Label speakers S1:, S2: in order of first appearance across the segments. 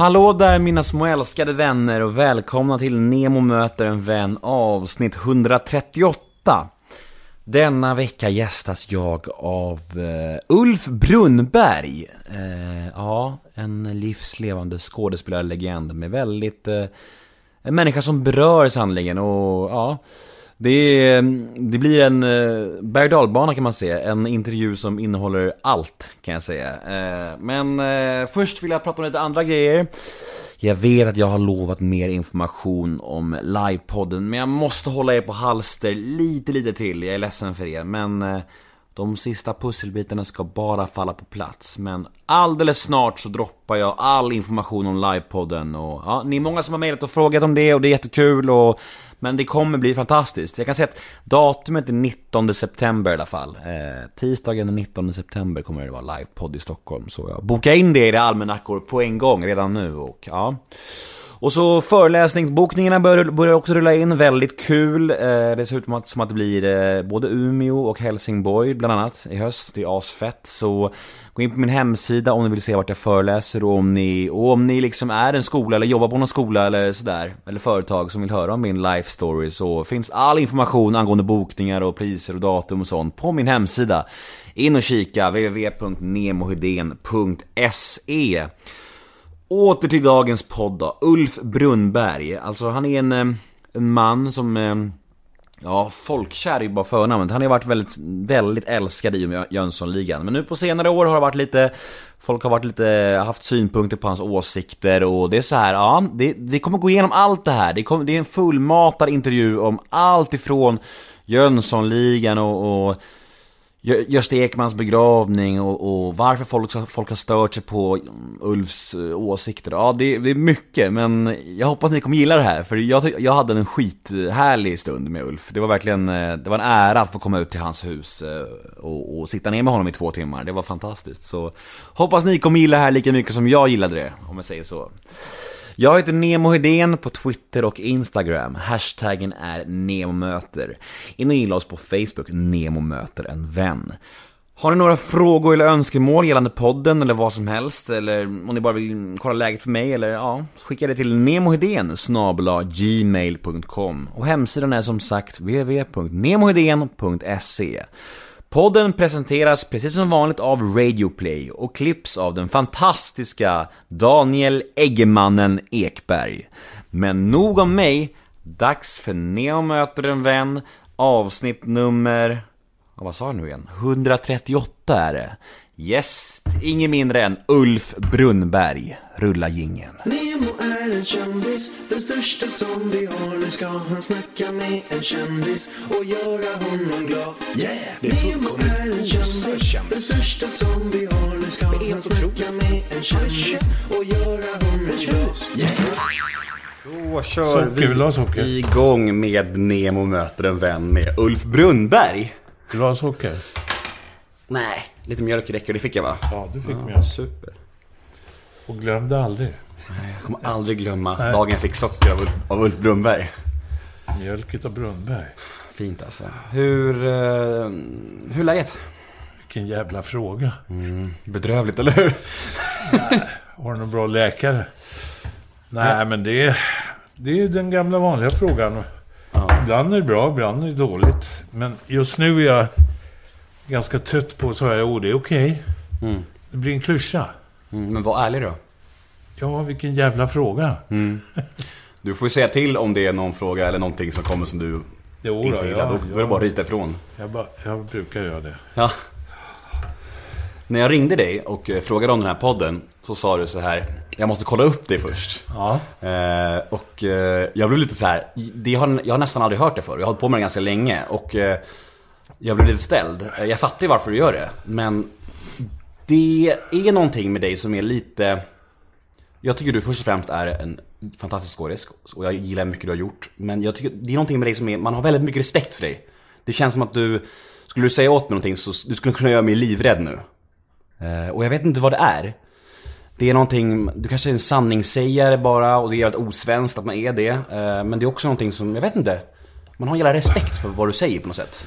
S1: Hallå där mina små älskade vänner och välkomna till Nemo möter en vän avsnitt 138. Denna vecka gästas jag av uh, Ulf Brunnberg. Uh, ja, en livslevande skådespelarlegend med väldigt... Uh, en människa som berör sannerligen och ja... Det, det blir en eh, berg dalbana kan man säga, en intervju som innehåller allt kan jag säga. Eh, men eh, först vill jag prata om lite andra grejer. Jag vet att jag har lovat mer information om livepodden, men jag måste hålla er på halster lite, lite till. Jag är ledsen för er, men de sista pusselbitarna ska bara falla på plats. Men alldeles snart så droppar jag all information om livepodden och ja, ni är många som har mejlat och frågat om det och det är jättekul och men det kommer bli fantastiskt. Jag kan säga att datumet är 19 september i alla fall. Eh, tisdagen den 19 september kommer det vara livepodd i Stockholm. Så jag bokar in det i era almanackor på en gång redan nu och ja. Och så föreläsningsbokningarna börjar, börjar också rulla in, väldigt kul. Eh, det ser ut som att, som att det blir eh, både Umeå och Helsingborg bland annat i höst. Det är asfett. Så gå in på min hemsida om ni vill se vart jag föreläser och om ni, och om ni liksom är en skola eller jobbar på någon skola eller sådär, eller företag som vill höra om min life story så finns all information angående bokningar och priser och datum och sånt på min hemsida. In och kika, www.nemohedén.se Åter till dagens podd då. Ulf Brunnberg. Alltså han är en, eh, en man som... Eh, Ja, folkkär är bara förnamnet. Han har ju varit väldigt, väldigt älskad i Jönssonligan. Men nu på senare år har det varit lite... Folk har varit lite, haft synpunkter på hans åsikter och det är så här, ja, det, vi kommer gå igenom allt det här. Det, kommer, det är en fullmatad intervju om allt ifrån Jönssonligan och, och Gösta Ekmans begravning och, och, varför folk, folk har stört sig på Ulfs eh, åsikter. Ja, det, det, är mycket, men jag hoppas ni kommer gilla det här. För jag, jag hade en skithärlig stund med Ulf. Det var verkligen, eh, det var en ära att få komma ut till hans hus eh, och, och sitta ner med honom i två timmar. Det var fantastiskt. Så hoppas ni kommer gilla det här lika mycket som jag gillade det, om jag säger så. Jag heter Nemo Hedén på Twitter och Instagram. Hashtaggen är NEMOMÖTER. In och gilla oss på Facebook, Nemo möter en vän. Har ni några frågor eller önskemål gällande podden eller vad som helst, eller om ni bara vill kolla läget för mig, eller ja, skicka det till nemohedén gmail.com och hemsidan är som sagt www.nemohedén.se Podden presenteras precis som vanligt av Radioplay och klipps av den fantastiska Daniel Eggemannen Ekberg. Men nog om mig, dags för Neo möter en vän, avsnitt nummer... Vad sa jag nu igen? 138 är det. Yes, ingen mindre än Ulf Brunnberg. Rulla gingen. Nemo är en kändis, den största som vi har. Nu ska han snacka med en kändis och göra honom glad. Yeah! Det är en kändis, den största som vi har. Nu ska han snacka med en kändis och göra honom glad. Yeah! Då kör socker, vi vill ha socker? igång med Nemo möter en vän med Ulf Brunnberg.
S2: Vill du ha socker?
S1: Nej, lite mjölk räcker. Det fick jag va?
S2: Ja, du fick ja, mjölk.
S1: Super.
S2: Och glömde aldrig.
S1: Jag kommer aldrig glömma Nej. dagen jag fick socker av Ulf, av Ulf Brunnberg.
S2: Mjölket av Brunnberg.
S1: Fint alltså. Hur, uh, hur är läget?
S2: Vilken jävla fråga.
S1: Mm, bedrövligt, eller hur?
S2: Nej, har du någon bra läkare? Nej, ja. men det är, det är den gamla vanliga frågan. Ja. Ibland är det bra, ibland är det dåligt. Men just nu är jag ganska trött på att säga, jo det är okej. Okay. Mm. Det blir en klyscha.
S1: Mm, men var ärlig då.
S2: Ja, vilken jävla fråga. Mm.
S1: Du får ju säga till om det är någon fråga eller någonting som kommer som du jo, inte gillar. Ja, då börjar du bara ryta ifrån.
S2: Jag, bara, jag brukar göra det.
S1: Ja. När jag ringde dig och eh, frågade om den här podden så sa du så här Jag måste kolla upp det först. Ja. Eh, och eh, jag blev lite så här det har, Jag har nästan aldrig hört det förr. Jag har hållit på med det ganska länge. Och eh, jag blev lite ställd. Eh, jag fattar ju varför du gör det. Men det är någonting med dig som är lite... Jag tycker du först och främst är en fantastisk skådis och jag gillar mycket du har gjort. Men jag tycker det är någonting med dig som är, man har väldigt mycket respekt för dig. Det känns som att du, skulle du säga åt mig någonting så du skulle kunna göra mig livrädd nu. Eh, och jag vet inte vad det är. Det är någonting, du kanske är en sanningssägare bara och det är jävligt osvenskt att man är det. Eh, men det är också någonting som, jag vet inte. Man har en jävla respekt för vad du säger på något sätt.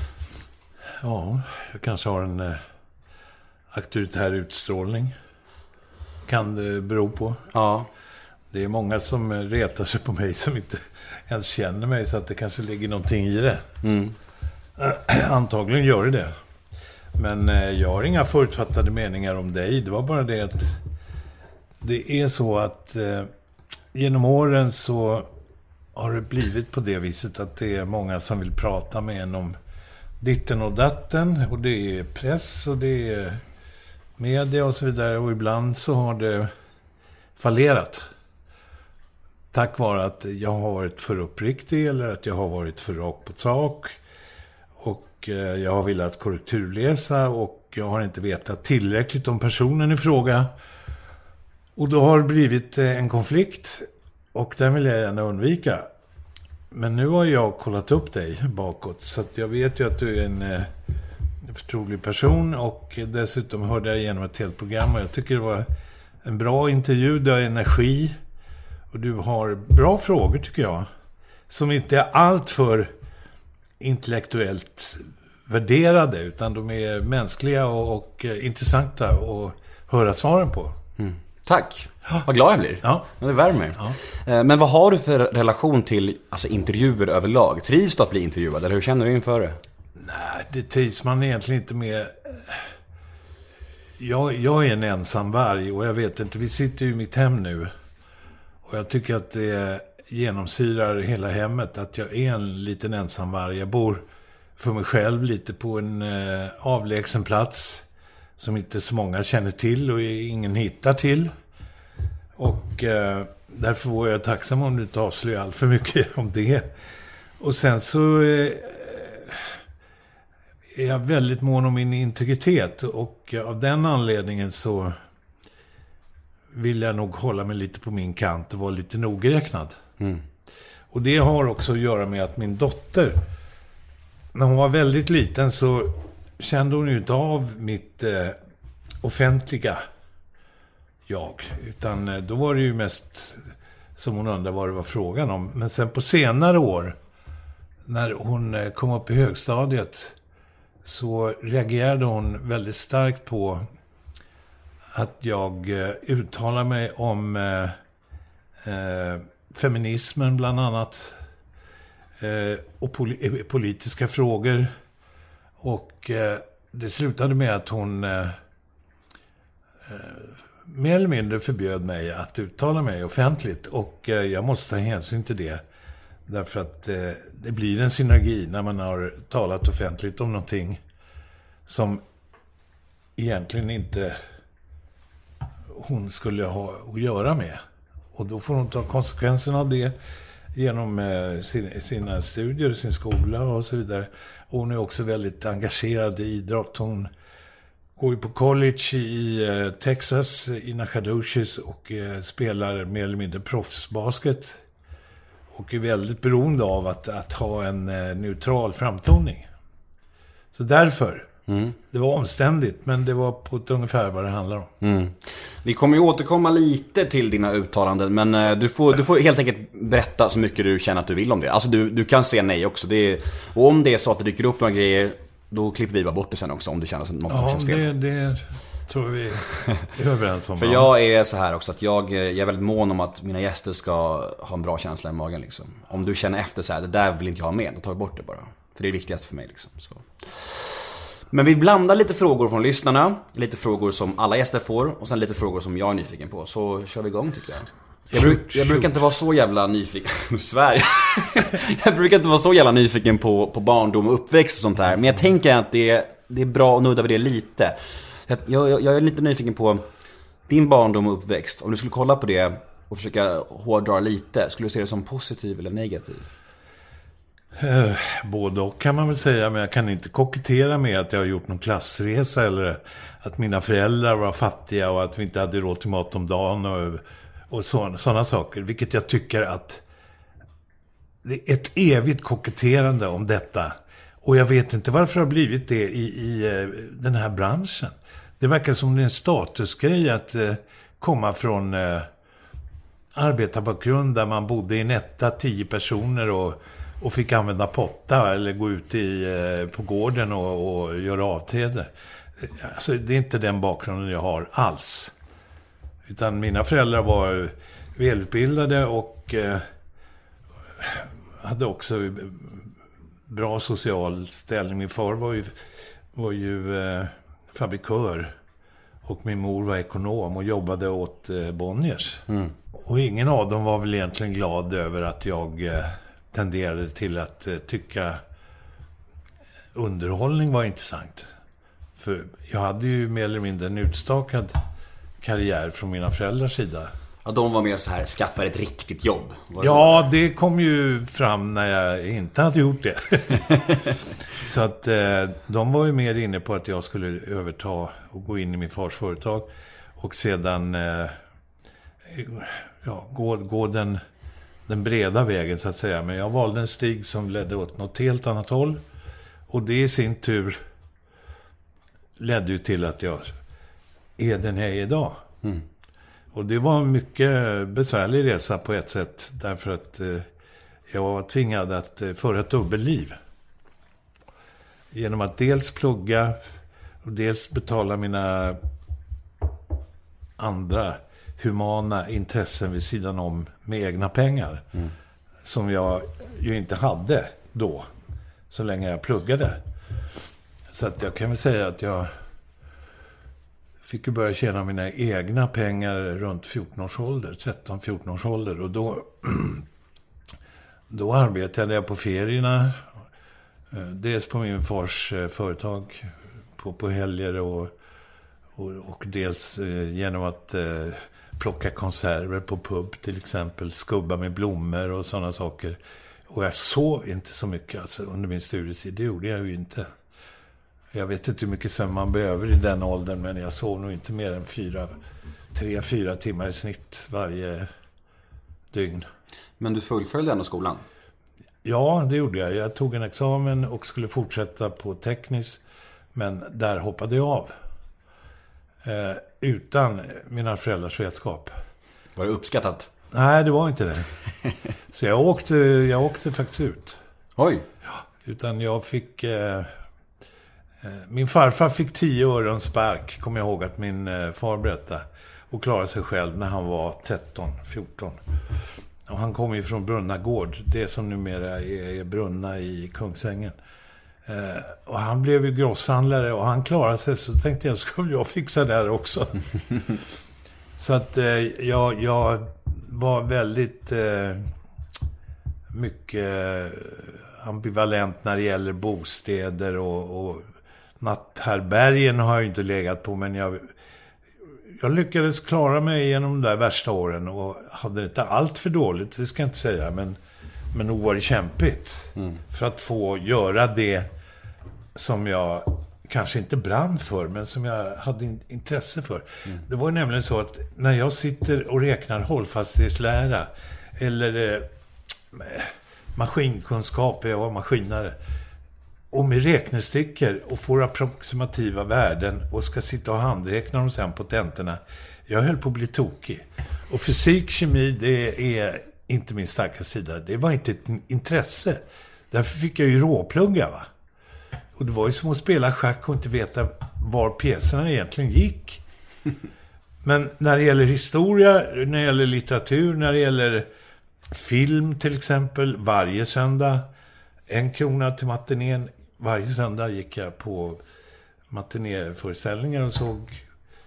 S2: Ja, jag kanske har en eh, auktoritär utstrålning. Kan det bero på.
S1: Ja.
S2: Det är många som retar sig på mig som inte ens känner mig, så att det kanske ligger någonting i det. Mm. Antagligen gör det det. Men eh, jag har inga förutfattade meningar om dig. Det var bara det att det är så att eh, genom åren så har det blivit på det viset att det är många som vill prata med en om ditten och datten. Och det är press och det är media och så vidare. Och ibland så har det fallerat. Tack vare att jag har varit för uppriktig eller att jag har varit för rakt på sak. Och eh, jag har velat korrekturläsa och jag har inte vetat tillräckligt om personen i fråga. Och då har det blivit eh, en konflikt och den vill jag gärna undvika. Men nu har jag kollat upp dig bakåt så att jag vet ju att du är en eh, förtrolig person och dessutom hörde jag igenom ett helt program och jag tycker det var en bra intervju, du har energi och du har bra frågor tycker jag. Som inte är alltför intellektuellt värderade utan de är mänskliga och, och intressanta att höra svaren på.
S1: Mm. Tack! Vad glad jag blir. Ja. Det värmer. Ja. Eh, men vad har du för relation till alltså, intervjuer överlag? Trivs du att bli intervjuad, eller hur känner du inför det?
S2: Nej, det trivs man egentligen inte med. Jag, jag är en ensam varg och jag vet inte, vi sitter ju i mitt hem nu. Och jag tycker att det genomsyrar hela hemmet att jag är en liten ensam varg. Jag bor för mig själv lite på en eh, avlägsen plats som inte så många känner till och ingen hittar till. Och eh, därför vore jag tacksam om du inte avslöjar allt för mycket om det. Och sen så eh, är jag väldigt mån om min integritet och av den anledningen så vill jag nog hålla mig lite på min kant och vara lite nogräknad. Mm. Och det har också att göra med att min dotter, när hon var väldigt liten så kände hon ju inte av mitt eh, offentliga jag. Utan eh, då var det ju mest som hon undrade vad det var frågan om. Men sen på senare år, när hon eh, kom upp i högstadiet, så reagerade hon väldigt starkt på att jag eh, uttalar mig om eh, eh, feminismen bland annat. Eh, och pol eh, politiska frågor. Och eh, det slutade med att hon eh, eh, mer eller mindre förbjöd mig att uttala mig offentligt. Och jag måste ta hänsyn till det. Därför att eh, det blir en synergi när man har talat offentligt om någonting som egentligen inte hon skulle ha att göra med. Och då får hon ta konsekvenserna av det genom eh, sina studier, sin skola och så vidare. Och hon är också väldigt engagerad i idrott. Hon går ju på college i eh, Texas, i Nacogdoches och eh, spelar mer eller mindre proffsbasket. Och är väldigt beroende av att, att ha en neutral framtoning. Så därför Mm. Det var omständigt, men det var på ett ungefär vad det handlar om. Mm.
S1: Vi kommer ju återkomma lite till dina uttalanden, men eh, du får, du får helt enkelt berätta så mycket du känner att du vill om det. Alltså du, du kan säga nej också. Det är, och om det är så att det dyker upp några grejer, då klipper vi bara bort det sen också om du känner att något ja, känns fel.
S2: Det, det tror vi är överens om.
S1: För jag är så här också att jag, jag är väldigt mån om att mina gäster ska ha en bra känsla i magen liksom. Om du känner efter så här, det där vill inte jag ha med, då tar vi bort det bara. För det är det viktigaste för mig liksom. Så. Men vi blandar lite frågor från lyssnarna, lite frågor som alla gäster får och sen lite frågor som jag är nyfiken på. Så kör vi igång tycker jag. Jag, bruk, jag brukar inte vara så jävla nyfiken, svär jag. brukar inte vara så jävla nyfiken på, på barndom och uppväxt och sånt där. Men jag tänker att det är, det är bra att nudda vid det lite. Jag, jag, jag är lite nyfiken på din barndom och uppväxt. Om du skulle kolla på det och försöka hårdra lite, skulle du se det som positiv eller negativ?
S2: Eh, både och kan man väl säga, men jag kan inte kokettera med att jag har gjort någon klassresa eller att mina föräldrar var fattiga och att vi inte hade råd till mat om dagen och, och sådana saker. Vilket jag tycker att det är ett evigt koketterande om detta. Och jag vet inte varför det har blivit det i, i eh, den här branschen. Det verkar som det är en statusgrej att eh, komma från eh, arbetarbakgrund där man bodde i en etta, tio personer och och fick använda potta eller gå ut i, eh, på gården och, och göra avträde. Eh, alltså, det är inte den bakgrunden jag har alls. Utan mina föräldrar var välutbildade och eh, hade också eh, bra social ställning. Min far var ju, var ju eh, fabrikör och min mor var ekonom och jobbade åt eh, Bonniers. Mm. Och ingen av dem var väl egentligen glad över att jag eh, tenderade till att eh, tycka underhållning var intressant. För jag hade ju mer eller mindre en utstakad karriär från mina föräldrars sida.
S1: Ja, de var mer så här, skaffa ett riktigt jobb.
S2: Var ja, det kom ju fram när jag inte hade gjort det. så att eh, de var ju mer inne på att jag skulle överta och gå in i min fars företag. Och sedan eh, ja, gå, gå den, den breda vägen så att säga. Men jag valde en stig som ledde åt något helt annat håll. Och det i sin tur ledde ju till att jag är den jag är idag. Mm. Och det var en mycket besvärlig resa på ett sätt. Därför att eh, jag var tvingad att eh, föra ett dubbelliv. Genom att dels plugga och dels betala mina andra humana intressen vid sidan om med egna pengar. Mm. Som jag ju inte hade då, så länge jag pluggade. Så att jag kan väl säga att jag fick ju börja tjäna mina egna pengar runt 14 års ålder, 13-14 års ålder. Och då, då arbetade jag på ferierna. Eh, dels på min fars eh, företag på, på helger och, och, och dels eh, genom att plocka konserver på pub till exempel. Skubba med blommor och sådana saker. Och jag sov inte så mycket alltså, under min studietid. Det gjorde jag ju inte. Jag vet inte hur mycket sömn man behöver i den åldern, men jag sov nog inte mer än fyra, tre, fyra timmar i snitt varje dygn.
S1: Men du fullföljde ändå skolan?
S2: Ja, det gjorde jag. Jag tog en examen och skulle fortsätta på teknisk. Men där hoppade jag av. Eh, utan mina föräldrars vetskap.
S1: Var det uppskattat?
S2: Nej, det var inte det. Så jag åkte, jag åkte faktiskt ut.
S1: Oj!
S2: Ja, utan jag fick... Eh, Eh, min farfar fick tio öron spark, kommer jag ihåg att min eh, far berättade. Och klarade sig själv när han var 13, 14. Och han kom ju från Brunna gård, det som numera är Brunna i Kungsängen. Eh, och han blev ju grosshandlare och han klarade sig, så tänkte jag, skulle jag fixa det här också. så att jag, jag var väldigt mycket ambivalent när det gäller bostäder och, och natthärbärgen har jag inte legat på, men jag, jag lyckades klara mig genom de där värsta åren och hade det inte allt för dåligt, det ska jag inte säga, men, men nog var det kämpigt. Mm. För att få göra det som jag kanske inte brann för, men som jag hade intresse för. Mm. Det var nämligen så att när jag sitter och räknar hållfasthetslära eller eh, maskinkunskap, jag var maskinare, och med räknestickor och får approximativa värden och ska sitta och handräkna dem sen på tentorna. Jag höll på att bli tokig. Och fysik, kemi, det är inte min starka sida. Det var inte ett intresse. Därför fick jag ju råplugga, va. Och det var ju som att spela schack och inte veta var pjäserna egentligen gick. Men när det gäller historia, när det gäller litteratur, när det gäller film till exempel, varje söndag, en krona till matinén, varje söndag gick jag på matinéföreställningar och såg...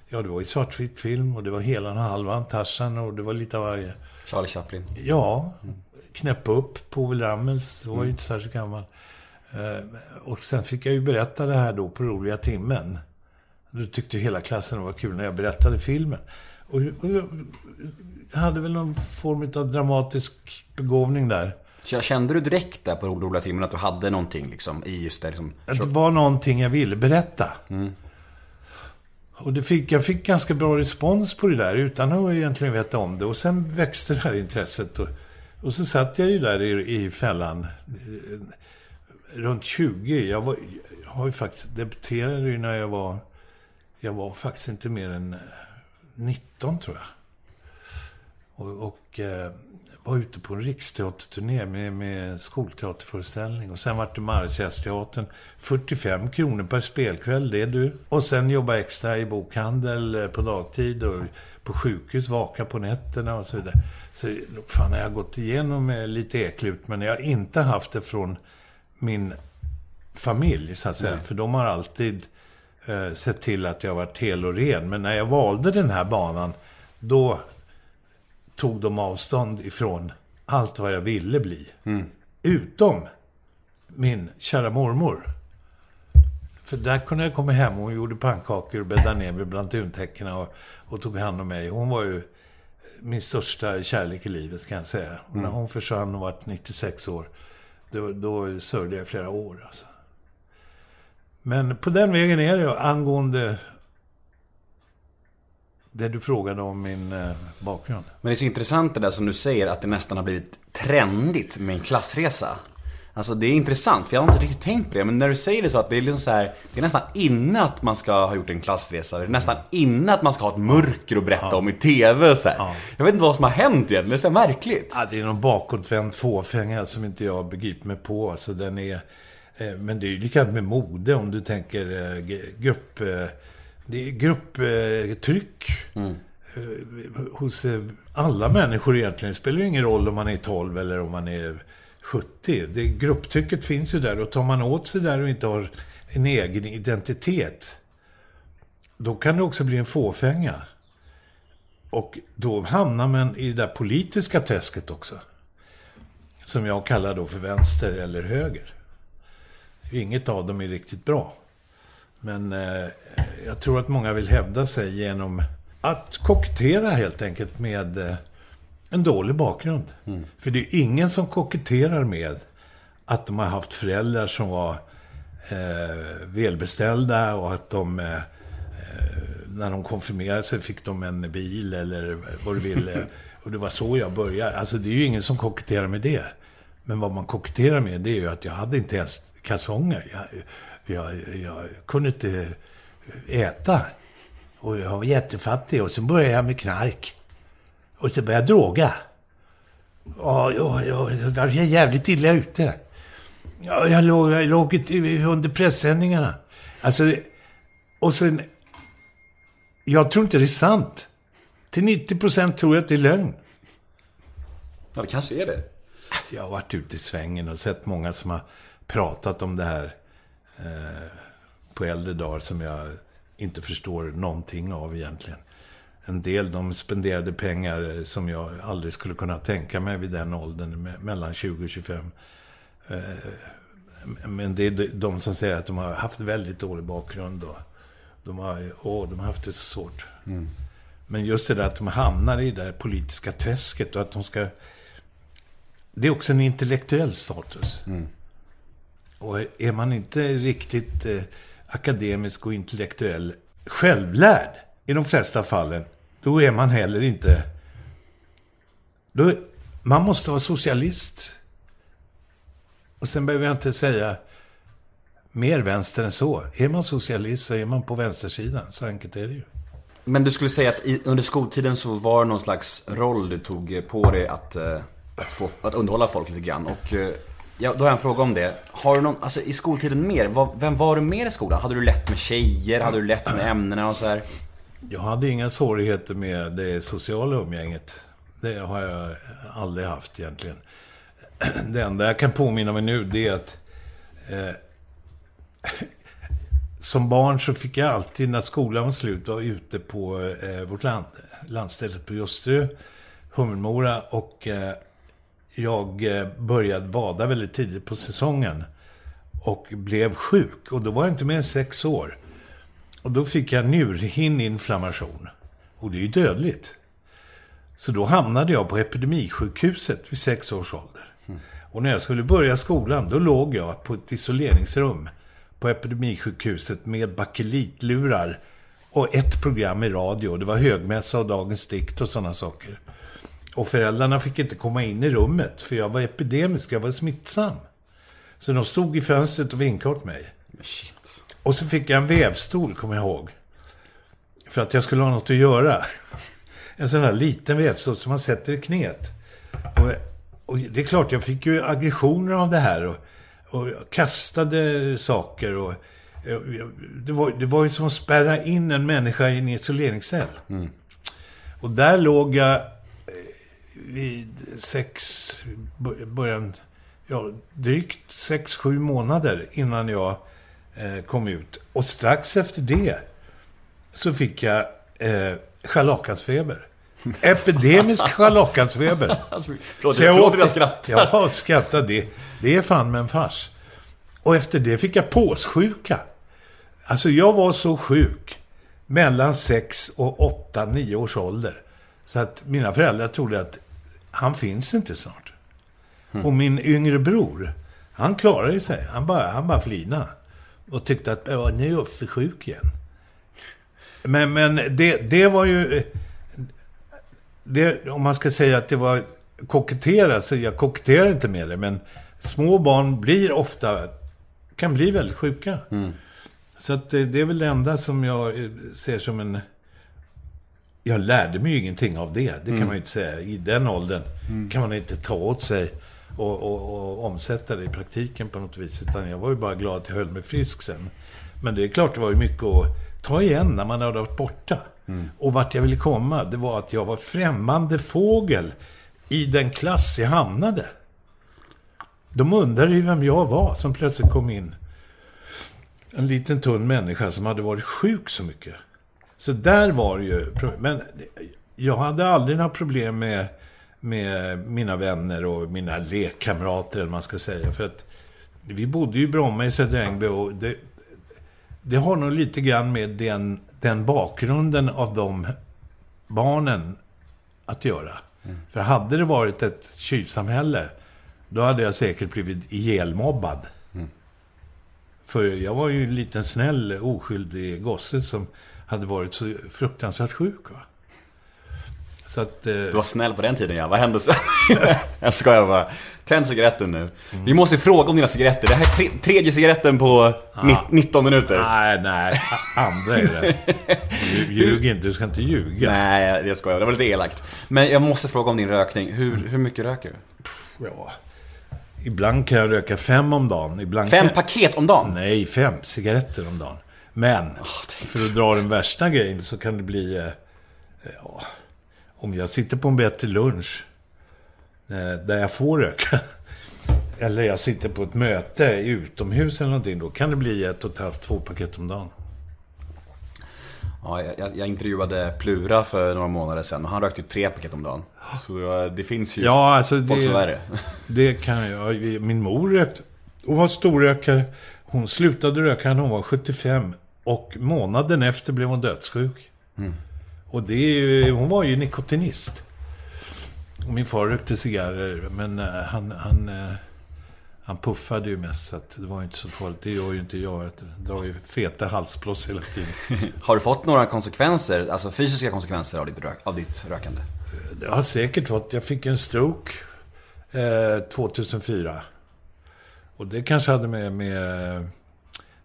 S2: Ja, det var ju svartvit film och det var hela och halvan, Tarzan och det var lite av varje.
S1: Charlie Chaplin.
S2: Ja. Knäppa upp Povel Ramels, det var ju inte särskilt gammal. Eh, och sen fick jag ju berätta det här då på roliga timmen. Då tyckte hela klassen det var kul när jag berättade filmen. Och jag hade väl någon form av dramatisk begåvning där.
S1: Kände du direkt där på roliga timmen att du hade någonting liksom i just det liksom?
S2: Det var någonting jag ville berätta. Mm. Och det fick, jag fick ganska bra respons på det där utan att egentligen veta om det. Och sen växte det här intresset. Och, och så satt jag ju där i, i fällan. Runt 20. Jag, var, jag har ju faktiskt debuterade ju när jag var... Jag var faktiskt inte mer än 19 tror jag. Och, och eh, var ute på en riksteaterturné med, med skolteaterföreställning. Och sen vart det Marseillesteatern. 45 kronor per spelkväll, det är du. Och sen jobba extra i bokhandel eh, på dagtid och på sjukhus, vaka på nätterna och så vidare. Så fan, jag har gått igenom eh, lite eklut, men jag har inte haft det från min familj, så att säga. Nej. För de har alltid eh, sett till att jag har varit hel och ren. Men när jag valde den här banan, då tog de avstånd ifrån allt vad jag ville bli. Mm. Utom min kära mormor. För där kunde jag komma hem. Hon gjorde pannkakor och bäddade ner mig bland tuntäckena och, och, tog hand om mig. Hon var ju min största kärlek i livet kan jag säga. Och när mm. hon försvann och var 96 år, då, då sörjde jag flera år. Alltså. Men på den vägen är det angående det du frågade om min eh, bakgrund.
S1: Men det är så intressant det där som du säger att det nästan har blivit trendigt med en klassresa. Alltså det är intressant, för jag har inte riktigt tänkt på det. Men när du säger det så att det är liksom så här, Det är nästan inne att man ska ha gjort en klassresa. Det är nästan inne att man ska ha ett mörker att berätta ja. om i TV. Så ja. Jag vet inte vad som har hänt egentligen. Det är så märkligt.
S2: Ja, det är någon bakåtvänd fåfänga som inte jag begriper mig på. Alltså den är... Eh, men det är ju likadant med mode om du tänker eh, grupp det är grupptryck. Mm. Hos alla människor egentligen. Det spelar ingen roll om man är 12 eller om man är 70. Det, grupptrycket finns ju där och tar man åt sig där och inte har en egen identitet. Då kan det också bli en fåfänga. Och då hamnar man i det där politiska träsket också. Som jag kallar då för vänster eller höger. Inget av dem är riktigt bra. Men eh, jag tror att många vill hävda sig genom att kokettera helt enkelt med eh, en dålig bakgrund. Mm. För det är ingen som koketterar med att de har haft föräldrar som var eh, välbeställda och att de eh, eh när de konfirmerade sig fick de en bil eller vad du vill. och det var så jag började. Alltså det är ju ingen som koketterar med det. Men vad man koketterar med det är ju att jag hade inte ens kalsonger. Jag, jag, jag kunde inte äta. Och jag var jättefattig. Och sen började jag med knark. Och så började jag droga. Ja, jag, jag, jag var jävligt illa ute. Ja, jag låg, jag låg under pressändningarna. Alltså, och sen... Jag tror inte det är sant. Till 90 procent tror jag att det är lögn.
S1: Ja, det kanske är det.
S2: Jag har varit ute i svängen och sett många som har pratat om det här Eh, på äldre dagar som jag inte förstår någonting av egentligen. En del de spenderade pengar som jag aldrig skulle kunna tänka mig vid den åldern, mellan 20 och 25. Eh, men det är de som säger att de har haft väldigt dålig bakgrund och de har, åh, de har haft det så svårt. Mm. Men just det där att de hamnar i det där politiska träsket och att de ska... Det är också en intellektuell status. Mm. Och är man inte riktigt eh, akademisk och intellektuell självlärd i de flesta fallen, då är man heller inte... Då, man måste vara socialist. Och sen behöver jag inte säga mer vänster än så. Är man socialist så är man på vänstersidan. Så enkelt är det ju.
S1: Men du skulle säga att i, under skoltiden så var det någon slags roll du tog på dig att, eh, att, få, att underhålla folk lite grann. Och eh, Ja, då har jag en fråga om det. Har du någon, alltså i skoltiden mer, vem var du mer i skolan? Hade du lätt med tjejer? Hade du lätt med ämnena och så här?
S2: Jag hade inga svårigheter med det sociala umgänget. Det har jag aldrig haft egentligen. Det enda jag kan påminna mig nu, det är att eh, som barn så fick jag alltid, när skolan var slut, vara ute på eh, vårt land, landstället på Ljusterö, Hummelmora och eh, jag eh, började bada väldigt tidigt på säsongen. Och blev sjuk. Och då var jag inte mer än sex år. Och då fick jag njurhinneinflammation. Och det är ju dödligt. Så då hamnade jag på epidemisjukhuset vid sex års ålder. Och när jag skulle börja skolan, då låg jag på ett isoleringsrum på epidemisjukhuset med bakelitlurar och ett program i radio. Det var högmässa och Dagens dikt och sådana saker. Och föräldrarna fick inte komma in i rummet, för jag var epidemisk, jag var smittsam. Så de stod i fönstret och vinkade åt mig.
S1: Shit.
S2: Och så fick jag en vävstol, kommer jag ihåg. För att jag skulle ha något att göra. En sån här liten vävstol som man sätter i knät. Och, och det är klart, jag fick ju aggressioner av det här. Och, och jag kastade saker. Och, det, var, det var ju som att spärra in en människa i en isoleringscell.
S1: Mm.
S2: Och där låg jag vid sex, början, ja, drygt sex, sju månader innan jag eh, kom ut. Och strax efter det så fick jag eh, scharlakansfeber. Epidemisk scharlakansfeber.
S1: Alltså, förlåt, jag, förlåt att jag skrattar.
S2: Ja, skrattar. Det, det är fan med en fars. Och efter det fick jag påssjuka. Alltså, jag var så sjuk mellan 6 och 8, 9 års ålder. Så att mina föräldrar trodde att han finns inte snart. Mm. Och min yngre bror, han klarade sig. Han bara, han bara flina. Och tyckte att, ja, nu är jag för sjuk igen. Men, men det, det var ju... Det, om man ska säga att det var kokettera, så jag koketterar inte med det, men små barn blir ofta, kan bli väldigt sjuka. Mm. Så att det, det är väl det enda som jag ser som en... Jag lärde mig ju ingenting av det, det kan mm. man ju inte säga. I den åldern mm. kan man inte ta åt sig och, och, och, omsätta det i praktiken på något vis. Utan jag var ju bara glad att jag höll mig frisk sen. Men det är klart, det var ju mycket att ta igen när man hade varit borta. Mm. Och vart jag ville komma, det var att jag var främmande fågel i den klass jag hamnade. De undrade ju vem jag var som plötsligt kom in. En liten tunn människa som hade varit sjuk så mycket. Så där var det ju... Men jag hade aldrig några problem med, med mina vänner och mina lekkamrater, eller man ska säga. För att vi bodde ju i Bromma i Södra Ängby och det, det har nog lite grann med den, den bakgrunden av de barnen att göra. Mm. För hade det varit ett tjuvsamhälle, då hade jag säkert blivit ihjälmobbad. Mm. För jag var ju en liten snäll, oskyldig gosse som hade varit så fruktansvärt sjuk. Va?
S1: Så att, eh... Du var snäll på den tiden ja, vad hände sen? jag skojar bara. Tänd cigaretten nu. Mm. Vi måste fråga om dina cigaretter. Det här är tre tredje cigaretten på ah. 19 minuter.
S2: Nej, nej. Andra är det. Ljug inte, du ska inte ljuga.
S1: Nej, jag skojar. Det var lite elakt. Men jag måste fråga om din rökning. Hur, hur mycket röker du?
S2: Ja... Ibland kan jag röka fem om dagen. Ibland
S1: fem
S2: kan...
S1: paket om dagen?
S2: Nej, fem cigaretter om dagen. Men, för att dra den värsta grejen så kan det bli... Eh, ja, om jag sitter på en bättre lunch eh, där jag får röka. Eller jag sitter på ett möte utomhus eller någonting. Då kan det bli ett och ett halvt, två paket om dagen.
S1: Ja, jag, jag, intervjuade Plura för några månader sedan och han rökte tre paket om dagen. Så det finns ju
S2: ja, alltså folk det, som värre. Det kan jag. Min mor rökte. Hon var storrökare. Hon slutade röka när hon var 75. Och månaden efter blev hon dödssjuk. Mm. Och det är ju, hon var ju nikotinist. Och min far rökte cigarrer, men uh, han, han, uh, han puffade ju mest, så det var ju inte så farligt. Det gör ju inte jag. Jag drar ju feta halsblås hela tiden.
S1: har du fått några konsekvenser, alltså fysiska konsekvenser av ditt, rök, av ditt rökande?
S2: Det har säkert fått. Jag fick en stroke eh, 2004. Och det kanske hade med, med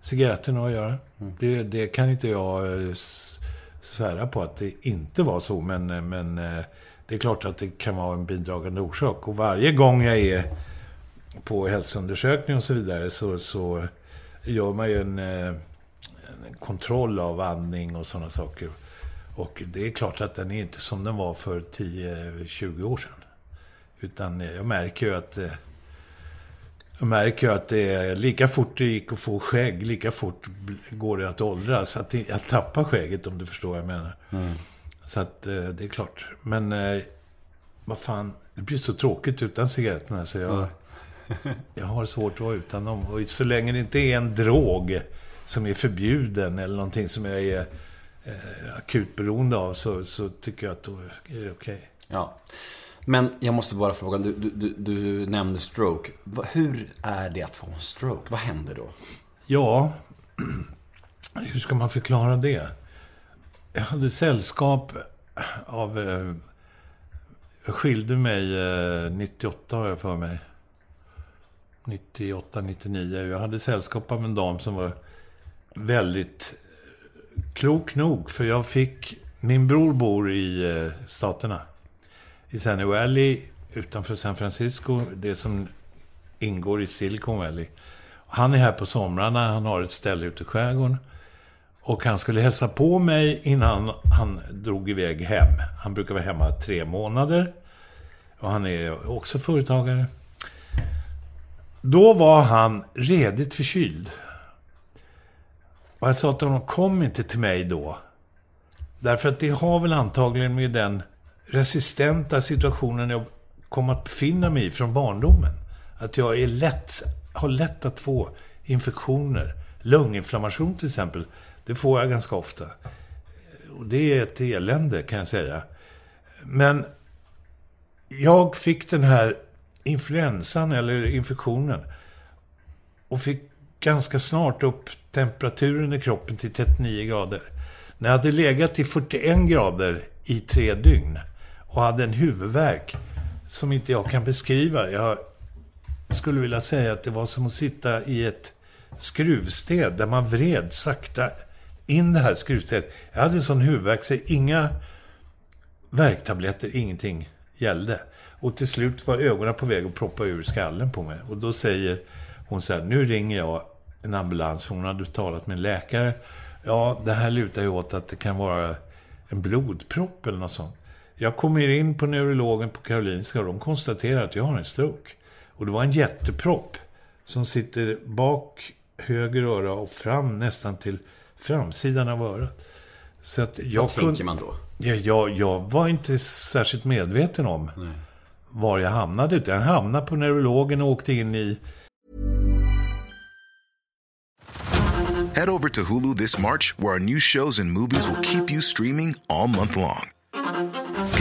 S2: cigaretterna att göra. Mm. Det, det kan inte jag eh, svära på att det inte var så, men, eh, men eh, det är klart att det kan vara en bidragande orsak. Och varje gång jag är på hälsoundersökning och så vidare så, så gör man ju en, en kontroll av andning och sådana saker. Och det är klart att den är inte som den var för 10-20 år sedan. Utan jag märker ju att eh, jag märker ju att det är lika fort det gick att få skägg, lika fort går det att åldras. Att jag tappar skägget om du förstår vad jag menar. Mm. Så att eh, det är klart. Men eh, vad fan, det blir så tråkigt utan cigaretterna så jag, mm. jag har svårt att vara utan dem. Och så länge det inte är en drog som är förbjuden eller någonting som jag är eh, akut beroende av så, så tycker jag att då är det okej. Okay.
S1: Ja. Men jag måste bara fråga, du, du, du, du nämnde stroke. Hur är det att få en stroke? Vad händer då?
S2: Ja, hur ska man förklara det? Jag hade sällskap av... Eh, jag skilde mig eh, 98 har jag för mig. 98, 99. Jag hade sällskap av en dam som var väldigt eh, klok nog. För jag fick... Min bror bor i eh, Staterna i Sunny Valley utanför San Francisco, det som ingår i Silicon Valley. Han är här på somrarna, han har ett ställe ute i skärgården. Och han skulle hälsa på mig innan han drog iväg hem. Han brukar vara hemma tre månader. Och han är också företagare. Då var han redigt förkyld. Och jag sa till honom, kom inte till mig då. Därför att det har väl antagligen med den resistenta situationen jag kom att befinna mig i från barndomen. Att jag är lätt, har lätt att få infektioner. Lunginflammation till exempel, det får jag ganska ofta. Och det är ett elände kan jag säga. Men jag fick den här influensan eller infektionen och fick ganska snart upp temperaturen i kroppen till 39 grader. När jag hade legat i 41 grader i tre dygn och hade en huvudvärk som inte jag kan beskriva. Jag skulle vilja säga att det var som att sitta i ett skruvstäd där man vred sakta in det här skruvstädet. Jag hade sån huvudvärk så inga värktabletter, ingenting gällde. Och till slut var ögonen på väg att proppa ur skallen på mig. Och då säger hon så här, nu ringer jag en ambulans, för hon hade talat med en läkare. Ja, det här lutar ju åt att det kan vara en blodpropp eller något sånt. Jag kommer in på neurologen på Karolinska och de konstaterar att jag har en stroke. Och det var en jättepropp som sitter bak höger öra och fram nästan till framsidan av örat.
S1: Så att jag Vad tänker man då?
S2: Ja, jag, jag var inte särskilt medveten om Nej. var jag hamnade. Utan jag hamnade på neurologen och åkte in i...
S3: Head over to Hulu this March where our new shows and movies will keep you streaming all month long.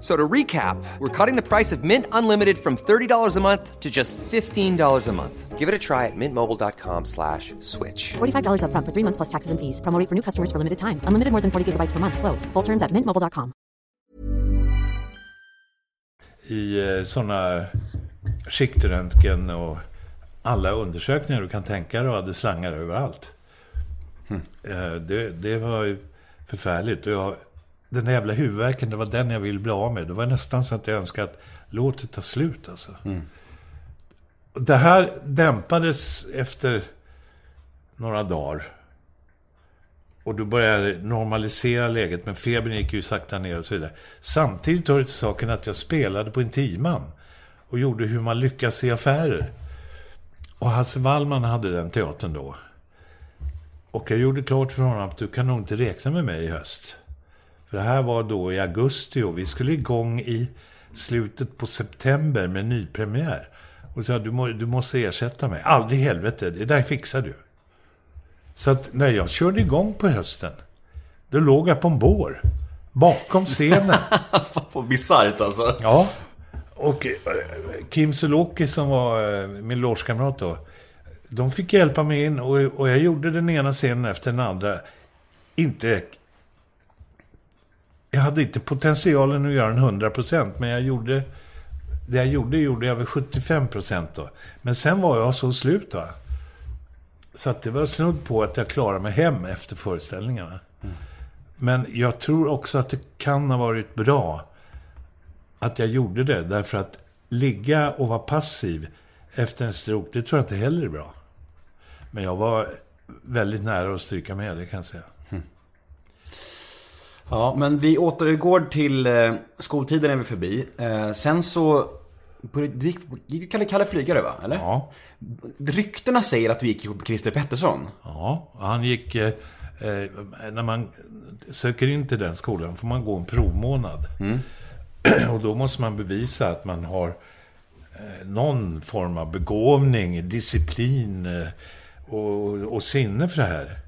S4: So to recap, we're cutting the price of Mint Unlimited from $30 a month to just $15 a month. Give it a try at mintmobile.com slash switch.
S5: $45 up front for three months plus taxes and fees. Promo for new customers for limited time. Unlimited more than 40 gigabytes per month. Slows. Full terms at mintmobile.com.
S2: I eh, sådana skiktröntgen och alla undersökningar du kan tänka dig och hade slangar överallt. Mm. Det, det var förfärligt. Och jag den där jävla huvudvärken, det var den jag ville bli av med. Det var nästan så att jag önskade att låt det ta slut alltså. Mm. Det här dämpades efter några dagar. Och då började normalisera läget, men febern gick ju sakta ner och så vidare. Samtidigt hör det till saken att jag spelade på en Intiman och gjorde hur man lyckas i affärer. Och Hasse Wallman hade den teatern då. Och jag gjorde klart för honom att du kan nog inte räkna med mig i höst. För det här var då i augusti och vi skulle igång i slutet på september med nypremiär. Och sa du, må, du måste ersätta mig. Aldrig i helvete, det där fixar du. Så att när jag körde igång på hösten, då låg jag på en bår. Bakom scenen.
S1: Vad bisarrt alltså.
S2: Ja. Och eh, Kim Sulocki som var eh, min logekamrat då. De fick hjälpa mig in och, och jag gjorde den ena scenen efter den andra. Inte jag hade inte potentialen att göra den 100% men jag gjorde... Det jag gjorde, gjorde jag väl 75% då. Men sen var jag så slut va. Så att det var snudd på att jag klarade mig hem efter föreställningarna. Mm. Men jag tror också att det kan ha varit bra att jag gjorde det. Därför att ligga och vara passiv efter en stroke, det tror jag inte heller är bra. Men jag var väldigt nära att stryka med, det kan jag säga.
S1: Ja, men vi återgår till eh, skoltiden är vi förbi. Eh, sen så... Du gick Kalle, Kalle Flygare va? Eller?
S2: Ja.
S1: Ryktena säger att du gick ihop med Christer Pettersson.
S2: Ja, han gick... Eh, eh, när man söker in till den skolan får man gå en provmånad. Mm. Och då måste man bevisa att man har eh, någon form av begåvning, disciplin. Eh, och, och sinne för det här.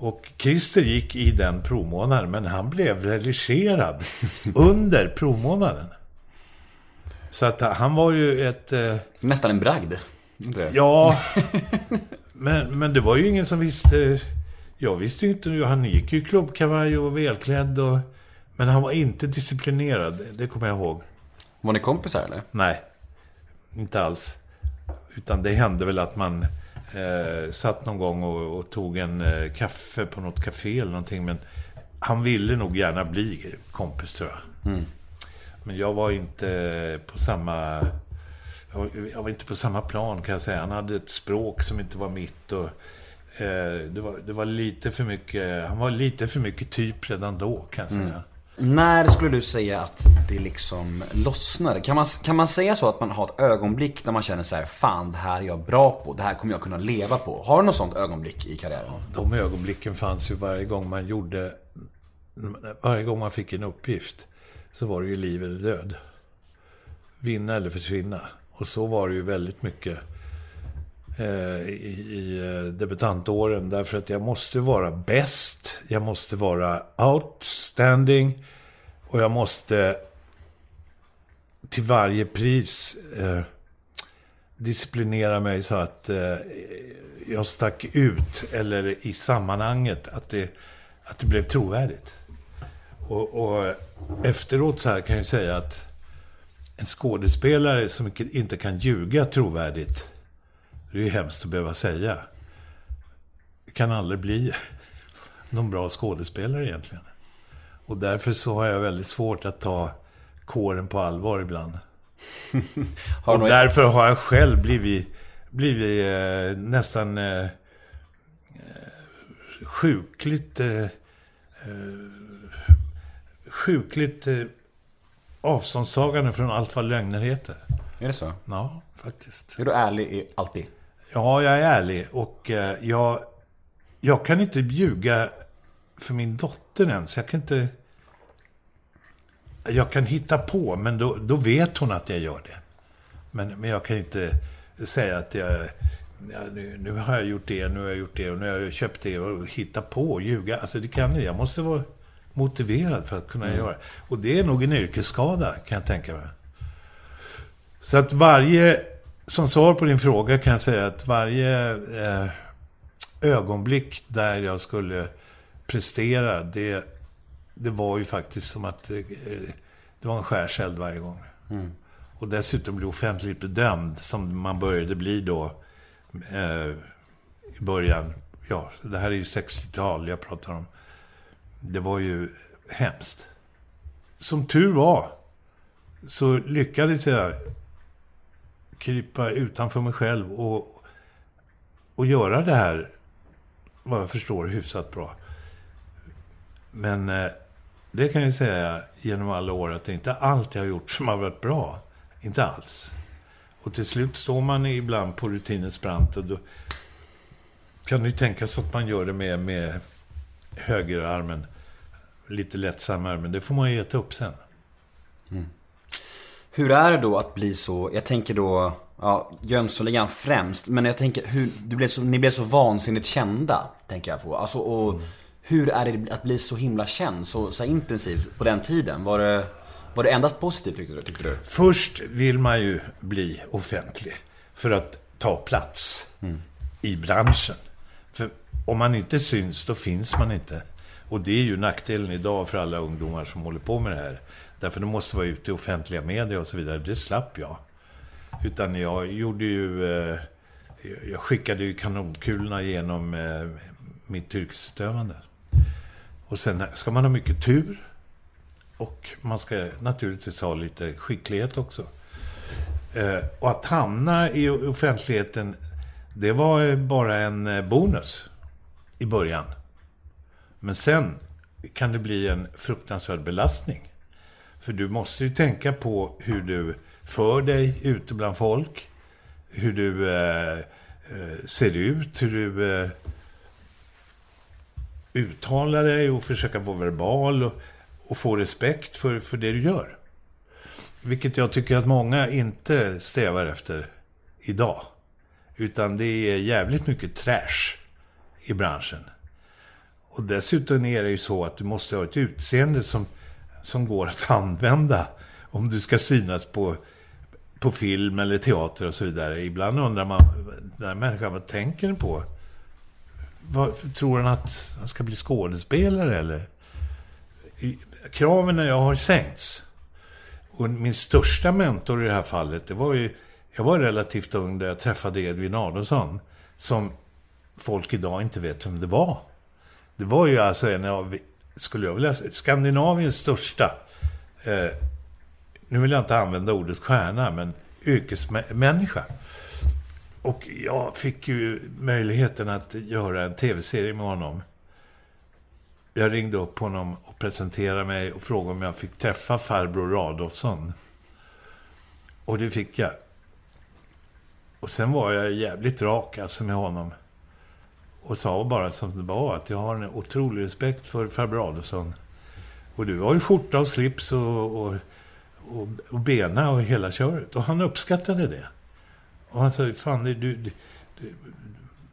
S2: Och Christer gick i den provmånaden, men han blev religerad under provmånaden. Så att han var ju ett... Eh,
S1: Nästan en bragd.
S2: Ja, men, men det var ju ingen som visste... Jag visste ju inte, han gick ju i klubbkavaj och var välklädd och... Men han var inte disciplinerad, det kommer jag ihåg.
S1: Var ni kompisar eller?
S2: Nej, inte alls. Utan det hände väl att man eh, satt någon gång och, och tog en eh, kaffe på något café eller någonting. Men han ville nog gärna bli kompis tror jag. Men jag var inte på samma... Jag var, jag var inte på samma plan kan jag säga. Han hade ett språk som inte var mitt. Och, eh, det, var, det var lite för mycket... Han var lite för mycket typ redan då kan jag säga.
S1: När skulle du säga att det liksom lossnade? Kan man, kan man säga så att man har ett ögonblick när man känner så här, fan det här är jag bra på, det här kommer jag kunna leva på. Har du något sånt ögonblick i karriären?
S2: De ögonblicken fanns ju varje gång man gjorde... Varje gång man fick en uppgift så var det ju liv eller död. Vinna eller försvinna. Och så var det ju väldigt mycket eh, i, i eh, debutantåren. Därför att jag måste vara bäst. Jag måste vara outstanding. Och jag måste till varje pris eh, disciplinera mig så att eh, jag stack ut, eller i sammanhanget, att det, att det blev trovärdigt. Och, och efteråt så här kan jag säga att en skådespelare som inte kan ljuga trovärdigt, det är ju hemskt att behöva säga, kan aldrig bli någon bra skådespelare egentligen. Och därför så har jag väldigt svårt att ta kåren på allvar ibland. Och därför har jag själv blivit, blivit eh, nästan eh, eh, sjukligt, eh, eh, sjukligt eh, avståndstagande från allt vad lögner heter.
S1: Är det så?
S2: Ja, faktiskt.
S1: Är du ärlig i alltid?
S2: Ja, jag är ärlig och eh, jag, jag kan inte ljuga för min dotter ens. Jag kan inte... Jag kan hitta på, men då, då vet hon att jag gör det. Men, men jag kan inte säga att jag... Ja, nu, nu har jag gjort det, nu har jag gjort det och nu har jag köpt det och hitta på och ljuga. Alltså det kan jag. Jag måste vara motiverad för att kunna göra det. Och det är nog en yrkesskada, kan jag tänka mig. Så att varje, som svar på din fråga kan jag säga att varje eh, ögonblick där jag skulle prestera, det, det var ju faktiskt som att eh, det var en skärseld varje gång. Och dessutom bli offentligt bedömd, som man började bli då eh, i början. Ja, det här är ju 60-tal jag pratar om. Det var ju hemskt. Som tur var så lyckades jag krypa utanför mig själv och, och göra det här, vad jag förstår, hyfsat bra. Men eh, det kan jag ju säga genom alla år att det är inte allt jag har gjort som har varit bra. Inte alls. Och till slut står man ibland på rutinens brant och då kan det ju tänkas att man gör det med, med högerarmen. Lite lättsammare, men det får man ju äta upp sen.
S1: Hur är det då att bli så, jag tänker då, ja, Jönssonligan främst, men jag tänker hur, du blev så, ni blev så vansinnigt kända, tänker jag på. Alltså, och hur är det att bli så himla känd, så, så intensivt på den tiden? Var det, var det endast positivt tyckte du? Tyckte du?
S2: Först vill man ju bli offentlig för att ta plats i branschen. För om man inte syns, då finns man inte. Och det är ju nackdelen idag för alla ungdomar som håller på med det här. Därför de måste vara ute i offentliga medier och så vidare. Det slapp jag. Utan jag gjorde ju... Eh, jag skickade ju kanonkulorna genom eh, mitt yrkesutövande. Och sen ska man ha mycket tur. Och man ska naturligtvis ha lite skicklighet också. Eh, och att hamna i offentligheten, det var bara en bonus i början. Men sen kan det bli en fruktansvärd belastning. För du måste ju tänka på hur du för dig ute bland folk. Hur du eh, eh, ser ut, hur du eh, uttalar dig och försöka vara verbal och, och få respekt för, för det du gör. Vilket jag tycker att många inte strävar efter idag. Utan det är jävligt mycket trash i branschen. Och dessutom är det ju så att du måste ha ett utseende som, som går att använda om du ska synas på, på film eller teater och så vidare. Ibland undrar man, den här människan, vad tänker den på? Vad, tror han att han ska bli skådespelare eller? Kraven jag har sänkts. Och min största mentor i det här fallet, det var ju... Jag var relativt ung när jag träffade Edvin Adolfsson. Som folk idag inte vet vem det var. Det var ju alltså en av, skulle jag vilja säga, Skandinaviens största, eh, nu vill jag inte använda ordet stjärna, men yrkesmänniska. Och jag fick ju möjligheten att göra en tv-serie med honom. Jag ringde upp honom och presenterade mig och frågade om jag fick träffa farbror Radolfsson. Och det fick jag. Och sen var jag jävligt rak alltså med honom. Och sa bara som det var, att jag har en otrolig respekt för farbror Adolfsson. Och du har ju skjorta och slips och, och, och, och bena och hela köret. Och han uppskattade det. Och han sa, fan, du, du, du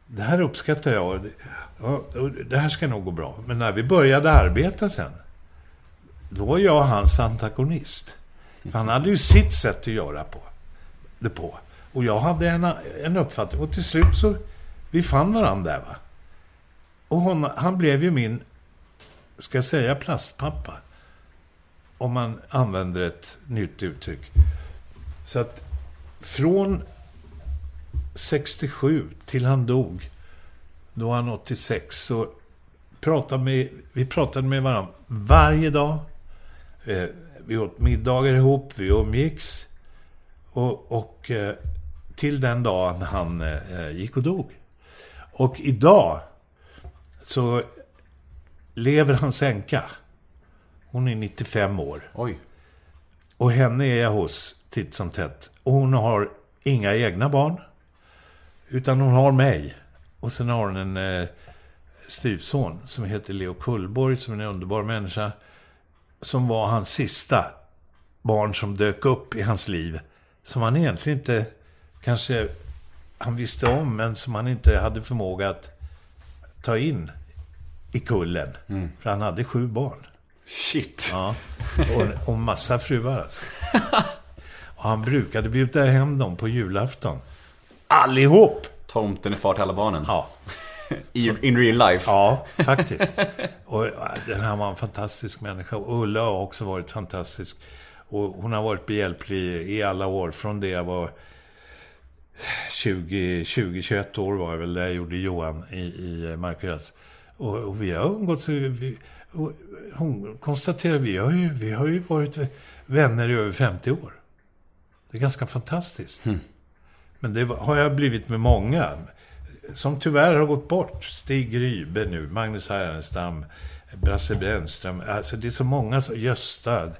S2: det här uppskattar jag. Och det här ska nog gå bra. Men när vi började arbeta sen, då var jag hans antagonist. För han hade ju sitt sätt att göra på, det på. Och jag hade en, en uppfattning. Och till slut så, vi fann varandra där va. Och hon, han blev ju min, ska jag säga plastpappa? Om man använder ett nytt uttryck. Så att från 67 till han dog, då var han 86, så pratade med, vi pratade med varandra varje dag. Eh, vi åt middagar ihop, vi umgicks. Och, och eh, till den dagen han eh, gick och dog. Och idag så lever hans änka. Hon är 95 år.
S1: Oj.
S2: Och henne är jag hos titt som tätt. Och hon har inga egna barn. Utan hon har mig. Och sen har hon en eh, styvson som heter Leo Kullborg, som är en underbar människa. Som var hans sista barn som dök upp i hans liv. Som han egentligen inte kanske han visste om, men som han inte hade förmåga att ta in i kullen. Mm. För han hade sju barn.
S1: Shit.
S2: Ja. Och, och massa fruar alltså. Och han brukade bjuda hem dem på julafton. Allihop!
S1: Tomten är far till alla barnen.
S2: Ja.
S1: I, in real life.
S2: Ja, faktiskt. Och den här var en fantastisk människa. Och Ulla har också varit fantastisk. Och hon har varit behjälplig i alla år. Från det jag var 20, 20 21 år var jag väl, där jag gjorde Johan i, i Markarets. Och, och, vi har umgåtts... Vi, hon konstaterar, vi har, ju, vi har ju varit vänner i över 50 år. Det är ganska fantastiskt. Mm. Men det har jag blivit med många. Som tyvärr har gått bort. Stig Grybe nu, Magnus Härenstam, Brasse Brännström. Alltså det är så många, Gösta. Det,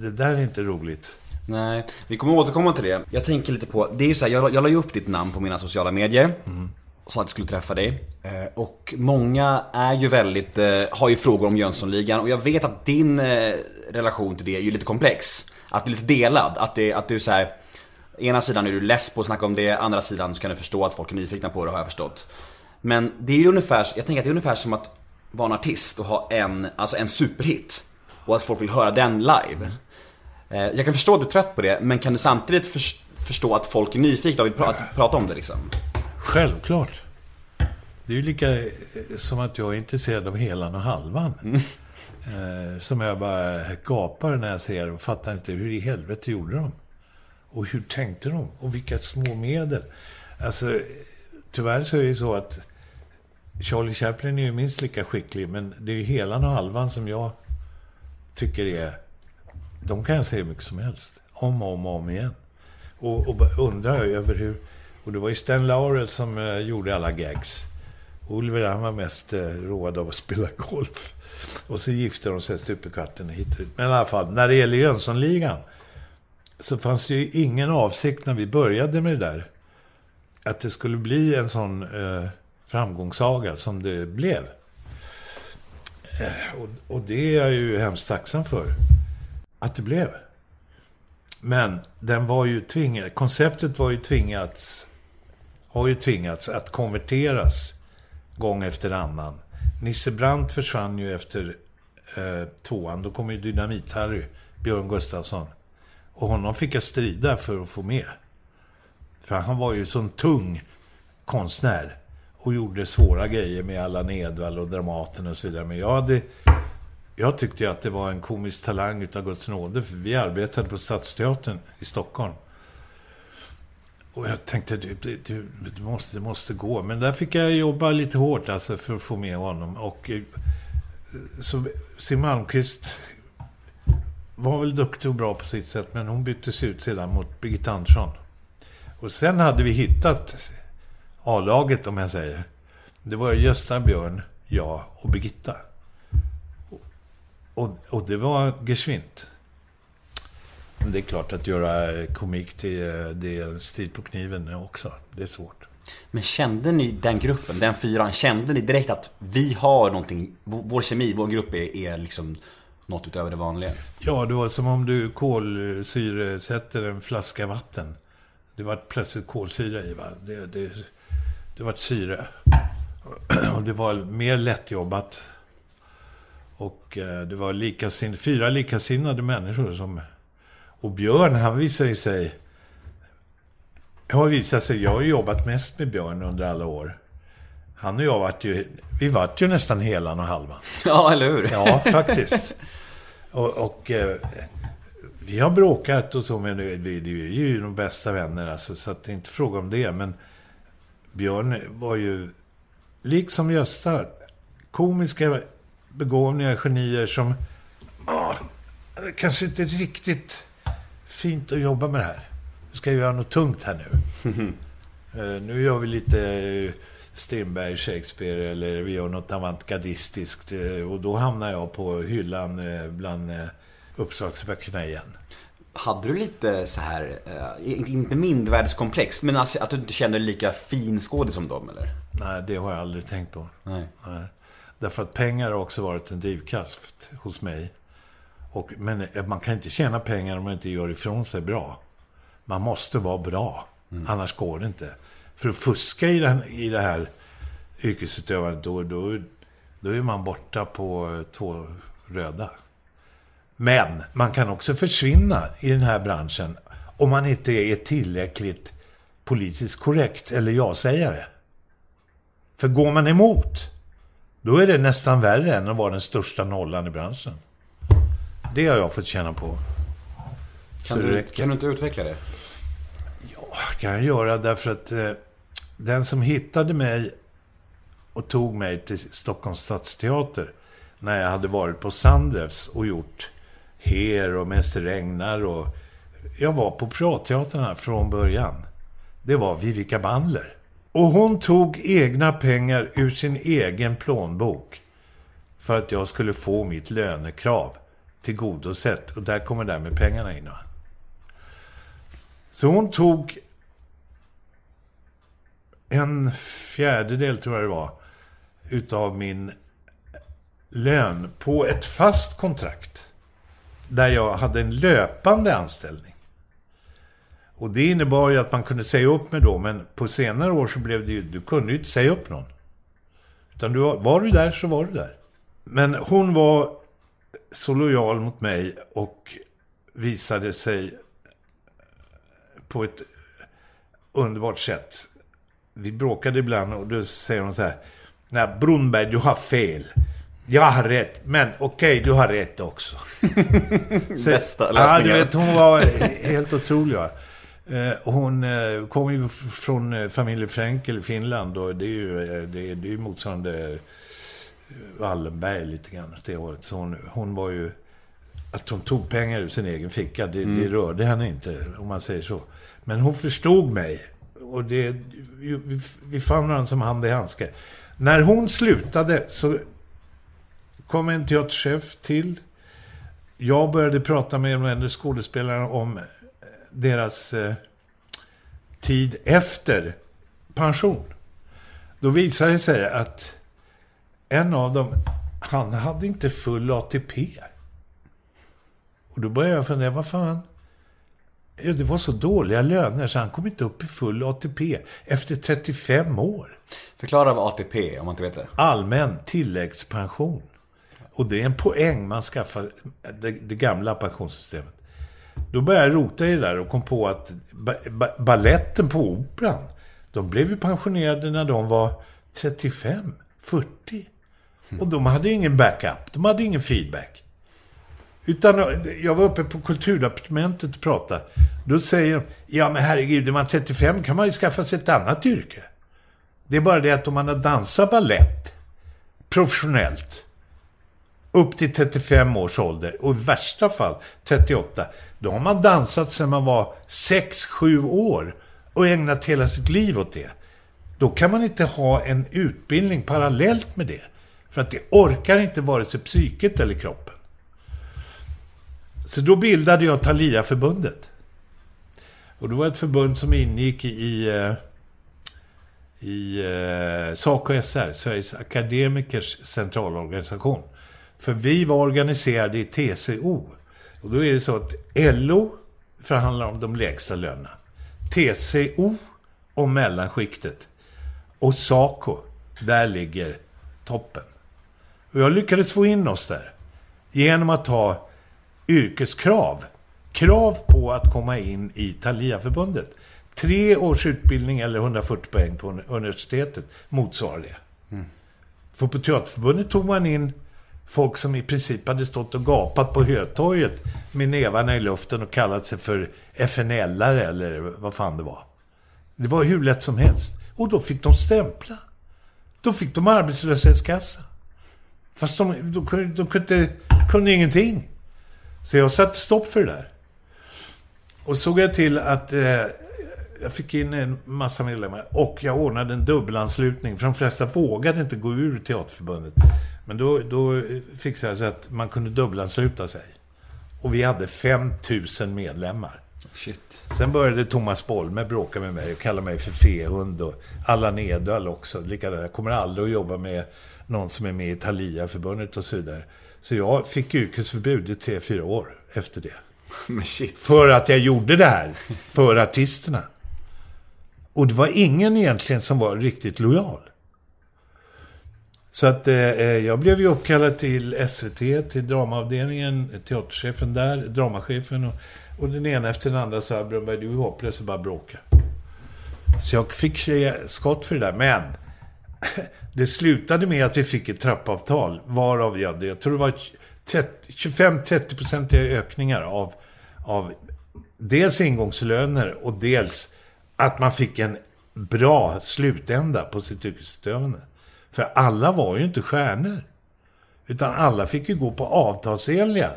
S2: det där är inte roligt.
S1: Nej, vi kommer återkomma till det. Jag tänker lite på, det är så här, jag, jag la ju upp ditt namn på mina sociala medier. Mm. Och sa att jag skulle träffa dig. Eh, och många är ju väldigt, eh, har ju frågor om Jönssonligan. Och jag vet att din eh, relation till det är ju lite komplex. Att du är lite delad. Att, det, att du är så här, ena sidan är du less på att snacka om det, andra sidan så kan du förstå att folk är nyfikna på det har jag förstått. Men det är ju ungefär, jag tänker att det är ungefär som att vara en artist och ha en, alltså en superhit. Och att folk vill höra den live. Eh, jag kan förstå att du är trött på det, men kan du samtidigt förstå att folk är nyfikna och vill prata, prata om det liksom?
S2: Självklart. Det är ju lika eh, som att jag är intresserad av helan och halvan. Mm. Eh, som jag bara gapar när jag ser och fattar inte hur i helvete gjorde de? Och hur tänkte de? Och vilka små medel? Alltså, tyvärr så är det så att Charlie Chaplin är ju minst lika skicklig, men det är ju helan och halvan som jag tycker är de kan jag säga hur mycket som helst. Om och om och om igen. Och, och undrar över hur... Och det var ju Stan Laurel som eh, gjorde alla gags. Oliver han var mest eh, road av att spela golf. Och så gifte de sig stup i kvarten hit och hit. Men i alla fall, när det gäller Jönssonligan så fanns det ju ingen avsikt när vi började med det där att det skulle bli en sån eh, framgångssaga som det blev. Eh, och, och, det är jag ju hemskt tacksam för att det blev. Men den var ju tvingad, konceptet var ju tvingats, har ju tvingats att konverteras gång efter annan. Nisse Brandt försvann ju efter eh, tvåan. Då kom ju Dynamit-Harry, Björn Gustafsson. Och honom fick jag strida för att få med. För han var ju sån tung konstnär. Och gjorde svåra grejer med Allan Edwall och Dramaten och så vidare. Men jag hade... Jag tyckte att det var en komisk talang utav Guds nåde. För vi arbetade på Stadsteatern i Stockholm. Och jag tänkte, du, du, du, måste, det måste gå. Men där fick jag jobba lite hårt alltså för att få med honom. Och eh, så Siw Malmkvist var väl duktig och bra på sitt sätt, men hon byttes ut sedan mot Birgitta Andersson. Och sen hade vi hittat A-laget, om jag säger. Det var Gösta, Björn, jag och Birgitta. Och, och det var geschwint. Men det är klart att göra komik till det är en strid på kniven också. Det är svårt.
S1: Men kände ni den gruppen, den fyran, kände ni direkt att vi har någonting, vår kemi, vår grupp är, är liksom något utöver det vanliga?
S2: Ja, det var som om du kolsyresätter en flaska vatten. Det var plötsligt kolsyra i, va? Det, det, det var syre. Och det var mer lättjobbat. Och eh, det var likasin, fyra likasinnade människor som... Och Björn, han visade sig... Har visat sig, jag har jobbat mest med Björn under alla år. Han och jag vart ju... Vi vart ju nästan helan och halvan.
S1: Ja, eller hur?
S2: Ja, faktiskt. Och, och eh, vi har bråkat och så, men vi, vi är ju de bästa vänner alltså, så att det är inte fråga om det. Men Björn var ju, liksom Gösta, komiska begåvningar, genier som... Ah, det kanske inte är riktigt fint att jobba med det här. Nu ska jag göra något tungt här nu. uh, nu gör vi lite uh, Strindberg, Shakespeare eller vi gör något avantgardistiskt. Uh, och då hamnar jag på hyllan bland uppslagsböckerna igen.
S1: Hade du lite så här, inte mindervärdeskomplex, men alltså att du inte kände dig lika finskådig som dem eller?
S2: Nej, det har jag aldrig tänkt på.
S1: Nej.
S2: Nej. Därför att pengar har också varit en drivkraft hos mig. Och, men man kan inte tjäna pengar om man inte gör ifrån sig bra. Man måste vara bra. Mm. Annars går det inte. För att fuska i, den, i det här yrkesutövandet, då, då, då är man borta på två röda. Men man kan också försvinna i den här branschen om man inte är tillräckligt politiskt korrekt eller ja-sägare. För går man emot, då är det nästan värre än att vara den största nollan i branschen. Det har jag fått känna på.
S1: Kan, du, kan du inte utveckla det?
S2: Ja, kan jag göra därför att eh, den som hittade mig och tog mig till Stockholms stadsteater när jag hade varit på Sandrefs och gjort Her och Mäster Regnar och... Jag var på Pratteatern från början. Det var Vivica Bandler. Och hon tog egna pengar ur sin egen plånbok för att jag skulle få mitt lönekrav tillgodosett. Och där kommer det här med pengarna in. Så hon tog en fjärdedel, tror jag det var, utav min lön på ett fast kontrakt. Där jag hade en löpande anställning. Och det innebar ju att man kunde säga upp mig då, men på senare år så blev det ju, du kunde ju inte säga upp någon. Utan du var, var du där så var du där. Men hon var så lojal mot mig och visade sig på ett underbart sätt. Vi bråkade ibland och då säger hon så här. Nej, Brunberg, du har fel. Jag har rätt, men okej, okay, du har rätt också.
S1: så, Bästa
S2: lösningen. Ja, du vet, hon var helt otrolig. Eh, hon eh, kom ju från eh, familjen Fränkel i Finland och det är ju, det är, det är motsvarande Wallenberg lite grann det året. Så hon, hon var ju... Att hon tog pengar ur sin egen ficka, det, mm. det rörde henne inte, om man säger så. Men hon förstod mig. Och det, vi, vi fann varandra som hand i handske. När hon slutade så kom en teaterchef till. Jag började prata med de äldre skådespelarna om deras eh, tid efter pension. Då visade det sig att en av dem, han hade inte full ATP. Och då började jag fundera, vad fan? Det var så dåliga löner så han kom inte upp i full ATP efter 35 år.
S1: Förklara vad ATP är, om man inte vet det.
S2: Allmän tilläggspension. Och det är en poäng man skaffar det, det gamla pensionssystemet. Då började jag rota i det där och kom på att ba, ba, balletten på Operan, de blev ju pensionerade när de var 35, 40. Och de hade ingen backup, de hade ingen feedback. Utan jag var uppe på kulturdepartementet och pratade. Då säger de, ja men herregud, är man 35 kan man ju skaffa sig ett annat yrke. Det är bara det att om man har dansat ballett professionellt upp till 35 års ålder och i värsta fall 38, då har man dansat sedan man var 6-7 år och ägnat hela sitt liv åt det. Då kan man inte ha en utbildning parallellt med det. För att det orkar inte vare sig psyket eller kroppen. Så då bildade jag Thalia-förbundet. Och det var ett förbund som ingick i, i, eh, i eh, SACO-SR, Sveriges Akademikers Centralorganisation. För vi var organiserade i TCO. Och då är det så att LO förhandlar om de lägsta lönerna. TCO om mellanskiktet. Och SACO, där ligger toppen. Och jag lyckades få in oss där. Genom att ha yrkeskrav. Krav på att komma in i Thalia-förbundet. Tre års utbildning eller 140 poäng på universitetet motsvarar det. Mm. För på Teaterförbundet tog man in folk som i princip hade stått och gapat på Hötorget med nävarna i luften och kallat sig för FNL-are eller vad fan det var. Det var hur lätt som helst. Och då fick de stämpla. Då fick de arbetslöshetskassa. Fast de, de, de, de kunde, kunde ingenting. Så jag satte stopp för det där. Och såg jag till att eh, jag fick in en massa medlemmar och jag ordnade en dubbelanslutning. För de flesta vågade inte gå ur Teaterförbundet. Men då, då fixade jag så att man kunde dubbelansluta sig. Och vi hade 5000 medlemmar.
S1: Shit.
S2: Sen började Thomas Bolme bråka med mig och kalla mig för fehund och Allan Edwall också. Likadant. Jag kommer aldrig att jobba med någon som är med i Thalia-förbundet och så vidare. Så jag fick yrkesförbud i tre, fyra år efter det.
S1: Men shit.
S2: För att jag gjorde det här. För artisterna. Och det var ingen egentligen som var riktigt lojal. Så att eh, eh, jag blev ju uppkallad till SVT, till dramaavdelningen, teaterchefen där, dramachefen och, och den ena efter den andra sa Brunberg, du är hopplös och bara bråka. Så jag fick skott för det där, men det slutade med att vi fick ett trappavtal, varav jag, jag tror det var 25-30-procentiga ökningar av, av dels ingångslöner och dels att man fick en bra slutända på sitt yrkesutövande. För alla var ju inte stjärnor. Utan alla fick ju gå på avtalsenliga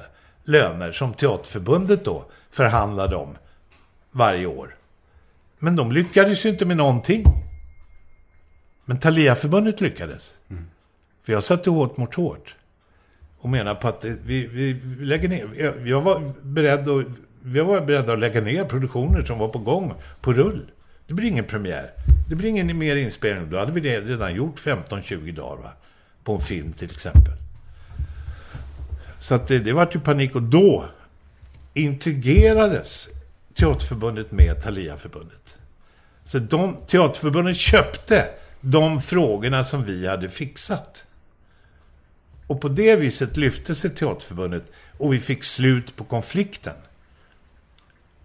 S2: löner som Teaterförbundet då förhandlade om varje år. Men de lyckades ju inte med någonting. Men Thalia-förbundet lyckades. Mm. För jag satte hårt mot hårt. Och menar på att vi, vi, lägger ner. Jag var beredd att, vi var beredda att lägga ner produktioner som var på gång på rull. Det blir ingen premiär. Det blir ingen mer inspelning. Då hade vi redan gjort 15-20 dagar va? på en film till exempel. Så att det, det var ju panik och då integrerades Teaterförbundet med Thalia-förbundet. Så de, Teaterförbundet köpte de frågorna som vi hade fixat. Och på det viset lyfte sig Teaterförbundet och vi fick slut på konflikten.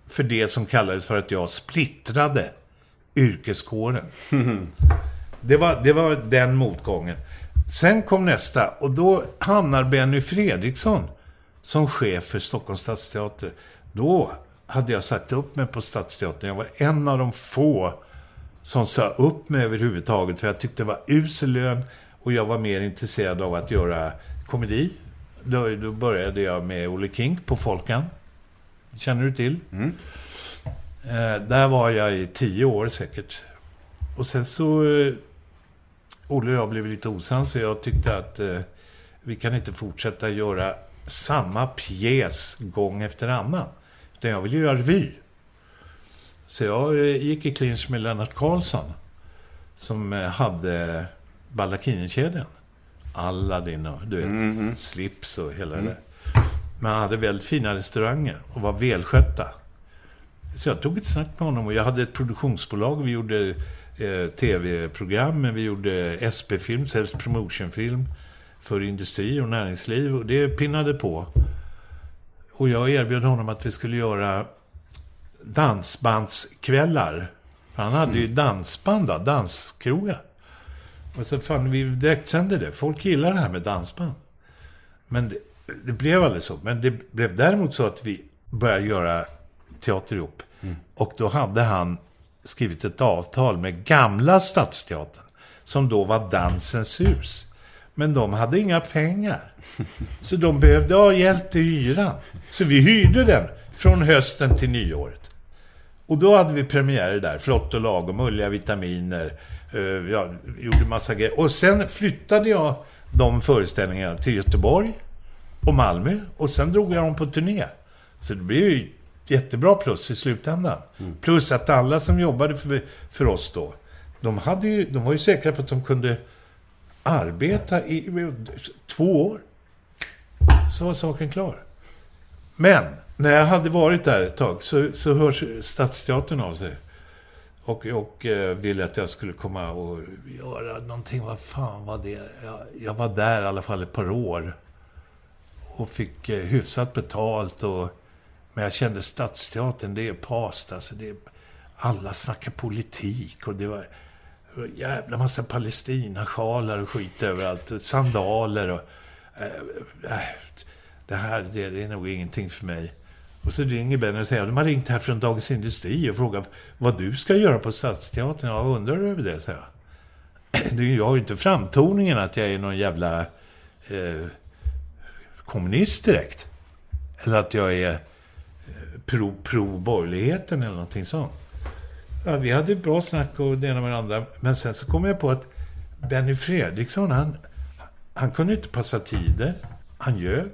S2: För det som kallades för att jag splittrade yrkeskåren. Det var, det var den motgången. Sen kom nästa och då hamnar Benny Fredriksson som chef för Stockholms stadsteater. Då hade jag satt upp mig på Stadsteatern. Jag var en av de få som sa upp mig överhuvudtaget. För jag tyckte det var usel lön och jag var mer intresserad av att göra komedi. Då, då började jag med Olle Kink på Folkan. Känner du till? Mm. Eh, där var jag i tio år säkert. Och sen så... Eh, Olle och jag blev lite osams för jag tyckte att eh, vi kan inte fortsätta göra samma pjäs gång efter annan. Utan jag vill ju göra revy. Så jag eh, gick i clinch med Lennart Karlsson. Som hade Ballakinekedjan. Aladdin och du vet, mm -hmm. slips och hela mm. det där. Men han hade väldigt fina restauranger och var välskötta. Så jag tog ett snack med honom och jag hade ett produktionsbolag. Vi gjorde eh, tv-program, men vi gjorde SP-film, Sales Promotion-film för industri och näringsliv och det pinnade på. Och jag erbjöd honom att vi skulle göra dansbandskvällar. Han hade ju dansband då, danskrogar. Och så fan, vi direktsände det. Folk gillar det här med dansband. Men det, det blev aldrig så. Men det blev däremot så att vi började göra teater ihop. Mm. Och då hade han skrivit ett avtal med gamla Stadsteatern. Som då var Dansens hus. Men de hade inga pengar. Så de behövde ha hjälp till hyran. Så vi hyrde den från hösten till nyåret. Och då hade vi premiärer där. Flott och lagom, mulliga vitaminer. Uh, ja, gjorde massa grejer. Och sen flyttade jag de föreställningarna till Göteborg och Malmö. Och sen drog jag dem på turné. Så det blev ju jättebra plus i slutändan. Mm. Plus att alla som jobbade för, för oss då, de, hade ju, de var ju säkra på att de kunde arbeta i två år. Så var saken klar. Men, när jag hade varit där ett tag så, så hörs Stadsteatern av sig. Och, och eh, ville att jag skulle komma och göra någonting. Vad fan var det? Jag, jag var där i alla fall ett par år. Och fick eh, hyfsat betalt. Och, men jag kände Stadsteatern, det är past. Alltså det är, alla snackar politik. Och det var jävla massa Palestinasjalar och skit överallt. Sandaler och... Äh, det här, det, det, är nog ingenting för mig. Och så ringer Benny och säger, de har ringt här från Dagens Industri och frågat vad du ska göra på Stadsteatern. Ja, undrar du över det, säger jag. Jag har ju inte framtoningen att jag är någon jävla eh, kommunist direkt. Eller att jag är pro, pro borgerligheten eller någonting sånt. Ja, vi hade bra snack och det ena med det andra. Men sen så kom jag på att Benny Fredriksson, han, han kunde inte passa tider. Han ljög.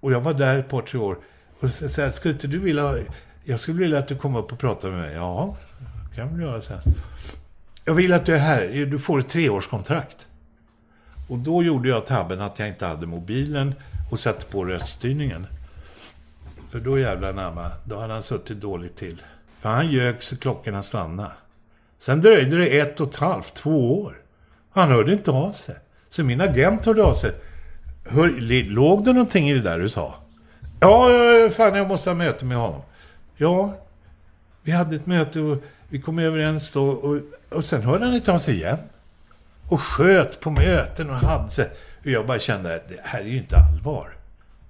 S2: Och jag var där ett par, tre år. Och så sa skulle inte du vilja... Jag skulle vilja att du kom upp och pratade med mig. Ja, det kan vi göra sen. Jag vill att du är här. Du får ett treårskontrakt. Och då gjorde jag tabben att jag inte hade mobilen och satte på röststyrningen. För då jävlar namma, då hade han suttit dåligt till. För han ljög så klockorna stannade. Sen dröjde det ett och ett halvt, två år. Han hörde inte av sig. Så min agent hörde av sig. Hör, låg det någonting i det där du sa? Ja, fan jag måste ha möte med honom. Ja, vi hade ett möte och vi kom överens då och, och sen hörde han inte av sig igen. Och sköt på möten och hade sig. Och jag bara kände att det här är ju inte allvar.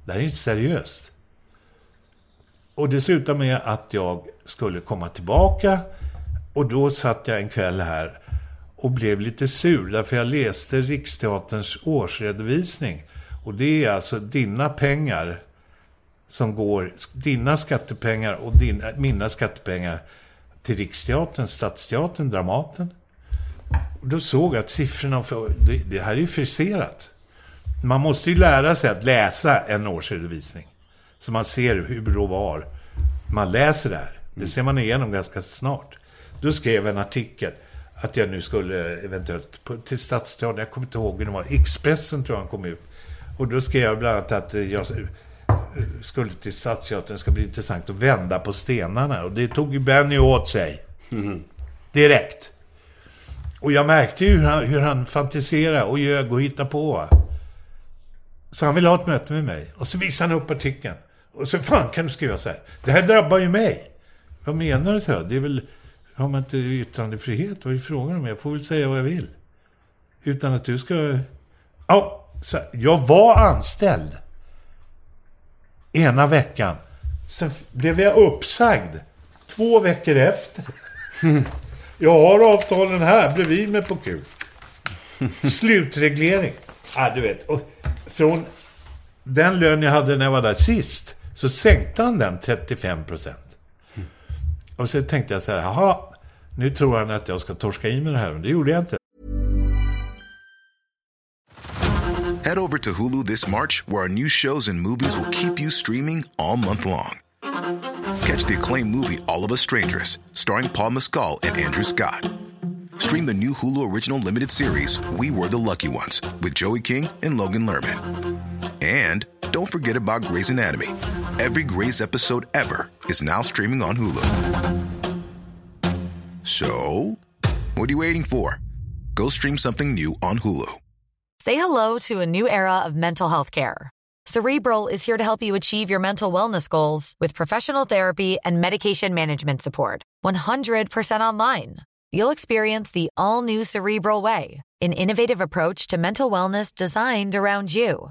S2: Det här är ju inte seriöst. Och det slutade med att jag skulle komma tillbaka. Och då satt jag en kväll här och blev lite sur, därför jag läste Riksteaterns årsredovisning. Och det är alltså dina pengar som går, dina skattepengar och din, mina skattepengar till Riksteatern, Stadsteatern, Dramaten. Och då såg jag att siffrorna, för, det, det här är ju friserat. Man måste ju lära sig att läsa en årsredovisning. Så man ser hur och var. Man läser det här. Det ser man igenom ganska snart. Då skrev jag en artikel att jag nu skulle eventuellt till Stadsteatern, jag kommer inte ihåg hur det var, Expressen tror jag han kom ut. Och då skrev jag bland annat att jag skulle till Stadsteatern, det ska bli intressant att vända på stenarna. Och det tog ju Benny åt sig. Direkt. Och jag märkte ju hur han, hur han fantiserade och ljög och hittade på. Så han ville ha ett möte med mig. Och så visade han upp artikeln. Och så, fan kan du skriva så här? Det här drabbar ju mig. Vad menar du? Så här? Det är väl... Har man inte yttrandefrihet? Vad är frågan om? Jag får väl säga vad jag vill. Utan att du ska... Ja, så, jag var anställd. Ena veckan. Sen blev jag uppsagd. Två veckor efter. Jag har avtalen här bredvid mig på kul. Slutreglering. Ja, du vet. Och från den lön jag hade när jag var där sist, så sänkte han den 35 procent. Och så tänkte jag så här, jaha, nu tror han att jag ska torska in mig det här, men det gjorde jag inte.
S3: Head over to Hulu this March, where our new shows and movies will keep you streaming all month long. Catch the acclaimed movie All of Us Strangers, starring Paul Mescal and Andrew Scott. Stream the new Hulu original limited series We Were the Lucky Ones with Joey King and Logan Lerman. And don't forget about Grey's Anatomy. Every Grey's episode ever is now streaming on Hulu. So, what are you waiting for? Go stream something new on Hulu.
S6: Say hello to a new era of mental health care. Cerebral is here to help you achieve your mental wellness goals with professional therapy and medication management support. 100% online. You'll experience the all new Cerebral Way, an innovative approach to mental wellness designed around you.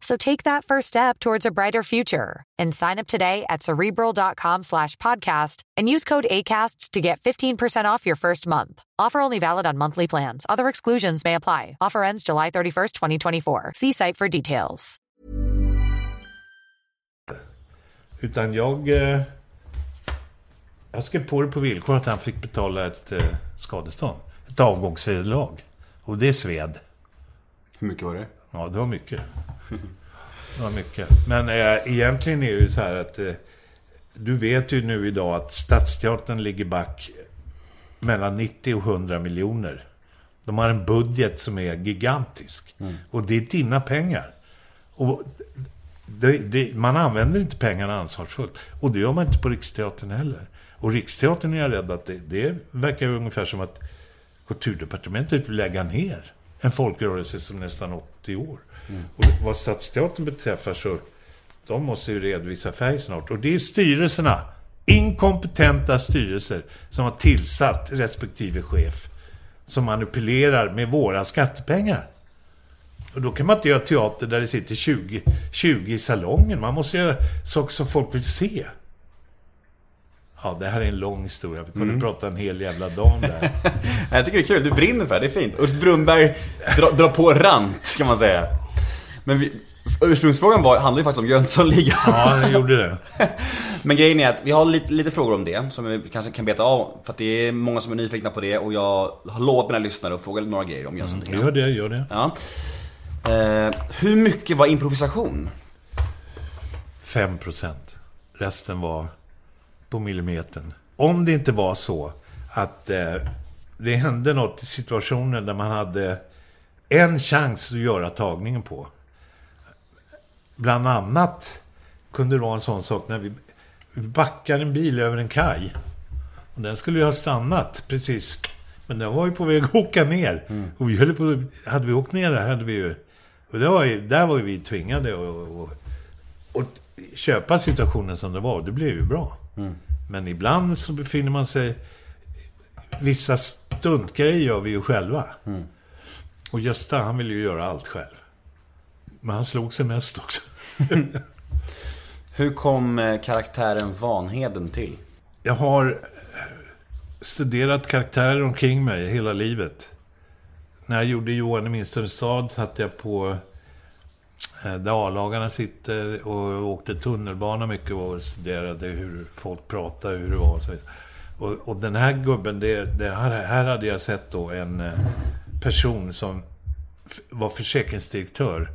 S6: So take that first step towards a brighter future and sign up today at cerebral.com slash podcast and use code ACAST to get 15% off your first month. Offer only valid on monthly plans. Other exclusions may apply. Offer ends July 31st, 2024. See site for details.
S2: Utan jag... Eh, jag skrev på det på villkor att han fick betala ett eh, skadestånd. Ett avgångsvederlag. Och det sved.
S1: Hur mycket var det?
S2: Ja, det var mycket. Det var mycket. Men eh, egentligen är det ju så här att... Eh, du vet ju nu idag att Stadsteatern ligger back mellan 90 och 100 miljoner. De har en budget som är gigantisk. Och det är dina pengar. Och det, det, man använder inte pengarna ansvarsfullt. Och det gör man inte på Riksteatern heller. Och Riksteatern är jag rädd att det, det verkar ungefär som att Kulturdepartementet vill lägga ner en folkrörelse som nästan 80 år. Och vad Stadsteatern beträffar så de måste ju redovisa färg snart. Och det är styrelserna, inkompetenta styrelser, som har tillsatt respektive chef. Som manipulerar med våra skattepengar. Och då kan man inte göra teater där det sitter 20, 20 i salongen. Man måste göra saker som folk vill se. Ja, det här är en lång historia. Vi kunde prata en hel jävla dag om det här.
S1: Jag tycker det är kul, du brinner för det, det är fint. Ulf Brunnberg drar dra på rant, kan man säga. Men vi, ursprungsfrågan var, handlade ju faktiskt om Jönssonligan.
S2: Ja, jag gjorde det.
S1: Men grejen är att vi har lite, lite frågor om det som vi kanske kan beta av. För att det är många som är nyfikna på det och jag har lovat mina lyssnare att fråga några grejer om Jönssonligan.
S2: Gör det, gör det.
S1: Ja. Eh, hur mycket var improvisation?
S2: 5 procent. Resten var på millimetern. Om det inte var så att eh, det hände något i situationen där man hade en chans att göra tagningen på. Bland annat kunde det vara en sån sak när vi, vi backar en bil över en kaj. Och den skulle ju ha stannat precis. Men den var ju på väg att åka ner. Och vi höll på, hade vi åkt ner där hade vi ju... Och det var ju, där var ju vi tvingade att och, och, och köpa situationen som det var. Det blev ju bra. Men ibland så befinner man sig... Vissa stuntgrejer gör vi ju själva. Och Gösta, han vill ju göra allt själv. Men han slog sig mest också.
S1: Hur kom eh, karaktären Vanheden till?
S2: Jag har eh, studerat karaktärer omkring mig hela livet. När jag gjorde Johan i min stad satt jag på Eh, där A-lagarna sitter och åkte tunnelbana mycket och studerade hur folk pratade, hur det var och. Och, den här gubben, det, det här, här hade jag sett då en eh, person som var försäkringsdirektör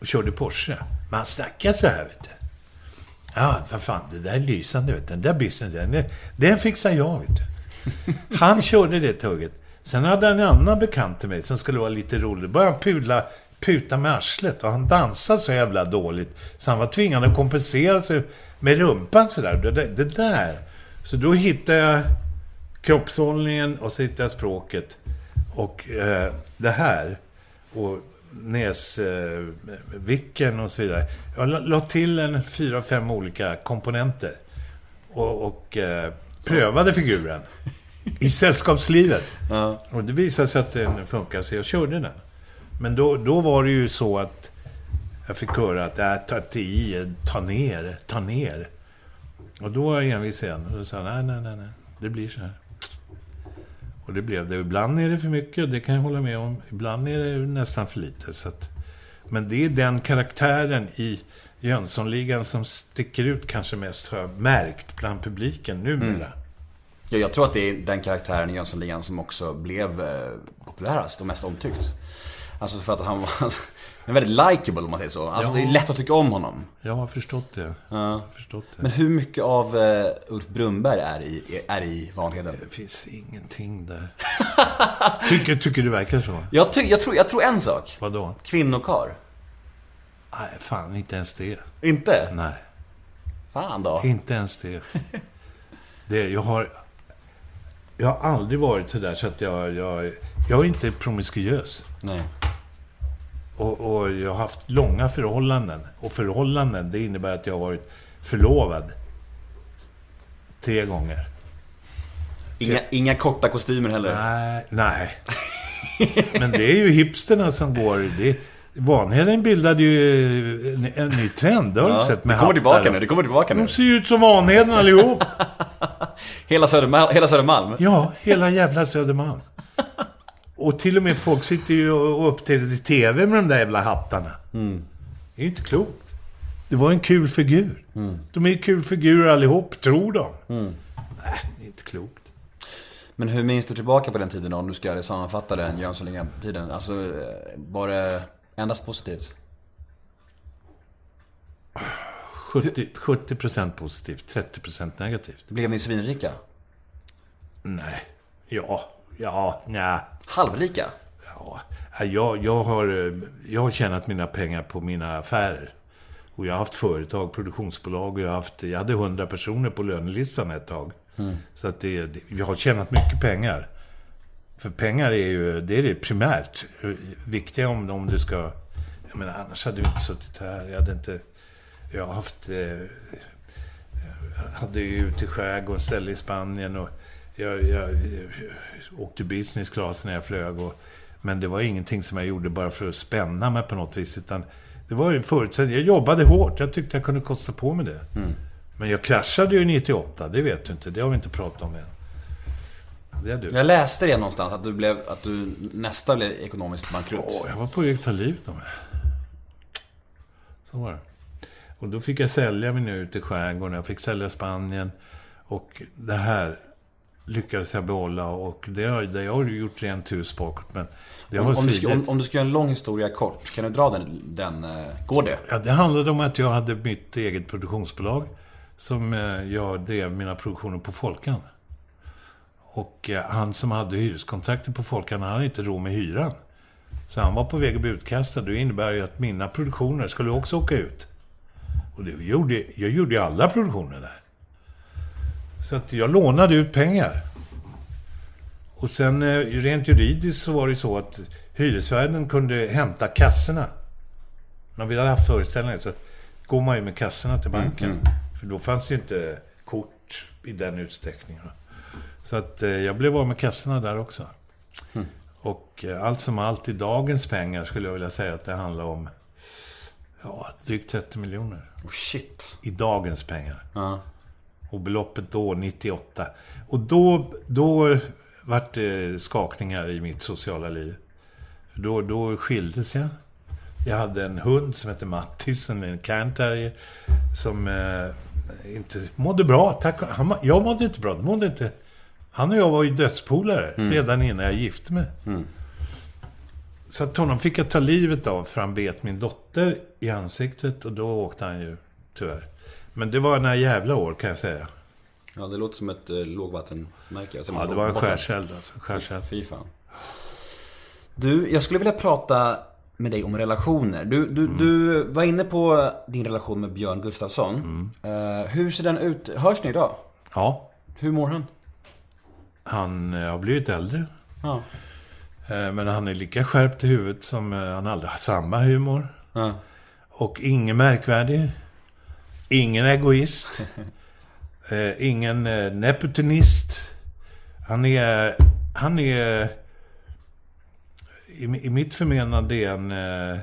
S2: och körde Porsche. Men han snackade så här, vet du. Ja, vad fan, det där är lysande, vet du. Den där byssen, den, den fixar jag, vet du. Han körde det tugget. Sen hade han en annan bekant till mig som skulle vara lite rolig. Då började han pudla, puta med arslet och han dansade så jävla dåligt. Så han var tvingad att kompensera sig med rumpan sådär. Det, det, det där. Så då hittade jag kroppshållningen och så hittade jag språket. Och eh, det här. Och näsvicken eh, och så vidare. Jag la, la till en fyra, fem olika komponenter. Och, och eh, prövade figuren. I sällskapslivet. Och det visade sig att den funkar, så jag körde den. Men då, då var det ju så att jag fick höra att äh, ta inte i, ta ner, ta ner. Och då var jag envis igen. Och då sa jag, nej, nej, nej, nej, det blir så här. Och det blev det. Ibland är det för mycket, det kan jag hålla med om. Ibland är det nästan för lite. Så att, men det är den karaktären i Jönssonligan som sticker ut kanske mest, har jag märkt, bland publiken numera. Mm.
S1: Ja, jag tror att det är den karaktären i Jönssonligan som också blev eh, populärast och mest omtyckt. Alltså för att han var en väldigt likable om man säger så. Alltså
S2: Ja.
S1: det är lätt att tycka om honom.
S2: Jag har förstått det. Har förstått det.
S1: Men hur mycket av eh, Ulf Brunnberg är i, är i Vanheden?
S2: Det finns ingenting där. tycker, tycker du verkar så?
S1: Jag, ty, jag, tror, jag tror en sak.
S2: Vadå?
S1: Kvinnokar.
S2: Nej, fan inte ens det.
S1: Inte?
S2: Nej,
S1: Fan då.
S2: inte ens det. det jag har... Jag har aldrig varit sådär så att jag... Jag, jag är inte promiskuös.
S1: Nej.
S2: Och, och jag har haft långa förhållanden. Och förhållanden, det innebär att jag har varit förlovad. Tre gånger.
S1: Inga, inga korta kostymer heller.
S2: Nej, nej. Men det är ju hipsterna som går... Det, Vanheden bildade ju en, en ny trend, det har
S1: Ja,
S2: du sett med
S1: det kommer tillbaka nu, det kommer tillbaka nu.
S2: De ser ju ut som Vanheden allihop.
S1: Hela, Södermalm, hela Södermalm.
S2: Ja, hela jävla Södermalm. Och till och med folk sitter ju och uppträder i TV med de där jävla hattarna. Det är ju inte klokt. Det var en kul figur. De är ju kul figurer allihop, tror de. Nej, det är inte klokt.
S1: Men hur minns du tillbaka på den tiden då, om du ska sammanfatta den Jönssonligan-tiden? Alltså, eh, var det endast positivt?
S2: 70, 70% positivt, 30% negativt.
S1: Blev ni svinrika?
S2: Nej. Ja. Ja. Nja.
S1: Halvrika?
S2: Ja. Jag, jag, har, eh, jag har tjänat mina pengar på mina affärer. Och jag har haft företag, produktionsbolag och jag har haft... Jag hade 100 personer på lönelistan ett tag. Så att det, jag har tjänat mycket pengar. För pengar är ju, det är det primärt viktiga om, om du ska... Jag menar, annars hade du inte suttit här. Jag hade inte... Jag har haft... Eh, jag hade ju ute i skärgården, ställe i Spanien och jag, jag, jag åkte business class när jag flög. Och, men det var ingenting som jag gjorde bara för att spänna mig på något vis. Utan det var en förutsättning. Jag jobbade hårt. Jag tyckte jag kunde kosta på mig det. Men jag kraschade ju 98. Det vet du inte. Det har vi inte pratat om än. Det är du.
S1: Jag läste det någonstans, att du, blev, att du nästan blev ekonomiskt bankrutt.
S2: Åh, jag var på väg att ta livet av mig. Så var det. Och då fick jag sälja mig nu ute i skärgården. Jag fick sälja Spanien. Och det här lyckades jag behålla. Och det har, det har ju gjort rent hus bakåt. Men
S1: Om, om, du ska, om, om du ska göra en lång historia kort, kan du dra den? den eh, går det?
S2: Ja, det handlade om att jag hade mitt eget produktionsbolag. Som eh, jag drev mina produktioner på Folkan. Och eh, han som hade hyreskontraktet på Folkan, han hade inte råd med hyran. Så han var på väg att bli utkastad. Det innebär ju att mina produktioner skulle också åka ut. Och det gjorde, jag gjorde ju alla produktioner där. Så att jag lånade ut pengar. Och sen eh, rent juridiskt så var det så att hyresvärden kunde hämta kassorna. När vi hade haft föreställningar så går man ju med kassorna till banken. För då fanns ju inte kort i den utsträckningen. Så att eh, jag blev av med kassorna där också. Och eh, allt som allt i dagens pengar skulle jag vilja säga att det handlar om ja, drygt 30 miljoner.
S1: Oh shit.
S2: I dagens pengar.
S1: Ja.
S2: Och beloppet då, 98. Och då, då vart det skakningar i mitt sociala liv. Då, då skildes jag. Jag hade en hund som hette Mattis, en cairn terrier, som eh, inte mådde bra. Tack, han, jag mådde inte bra. Mådde inte, han och jag var ju dödspolare redan innan jag gifte mig. Så att honom fick jag ta livet av för han bet min dotter i ansiktet och då åkte han ju, tyvärr. Men det var några jävla år kan jag säga.
S1: Ja, det låter som ett eh, lågvattenmärke. Alltså,
S2: Ja, det var en skärseld alltså.
S1: Fy fan. Du, jag skulle vilja prata med dig om relationer. Du, du, du var inne på din relation med Björn Gustafsson. Eh, hur ser den ut? Hörs ni idag?
S2: Ja,
S1: Hur mår han?
S2: han eh, har blivit äldre.
S1: Ja.
S2: Eh, Men han är lika skärpt i huvudet som han aldrig har samma humor.
S1: Ja.
S2: Och ingen märkvärdig. Ingen egoist. eh, ingen eh, nepotinist. Han är... Han är... I, I mitt förmenande är en... Eh,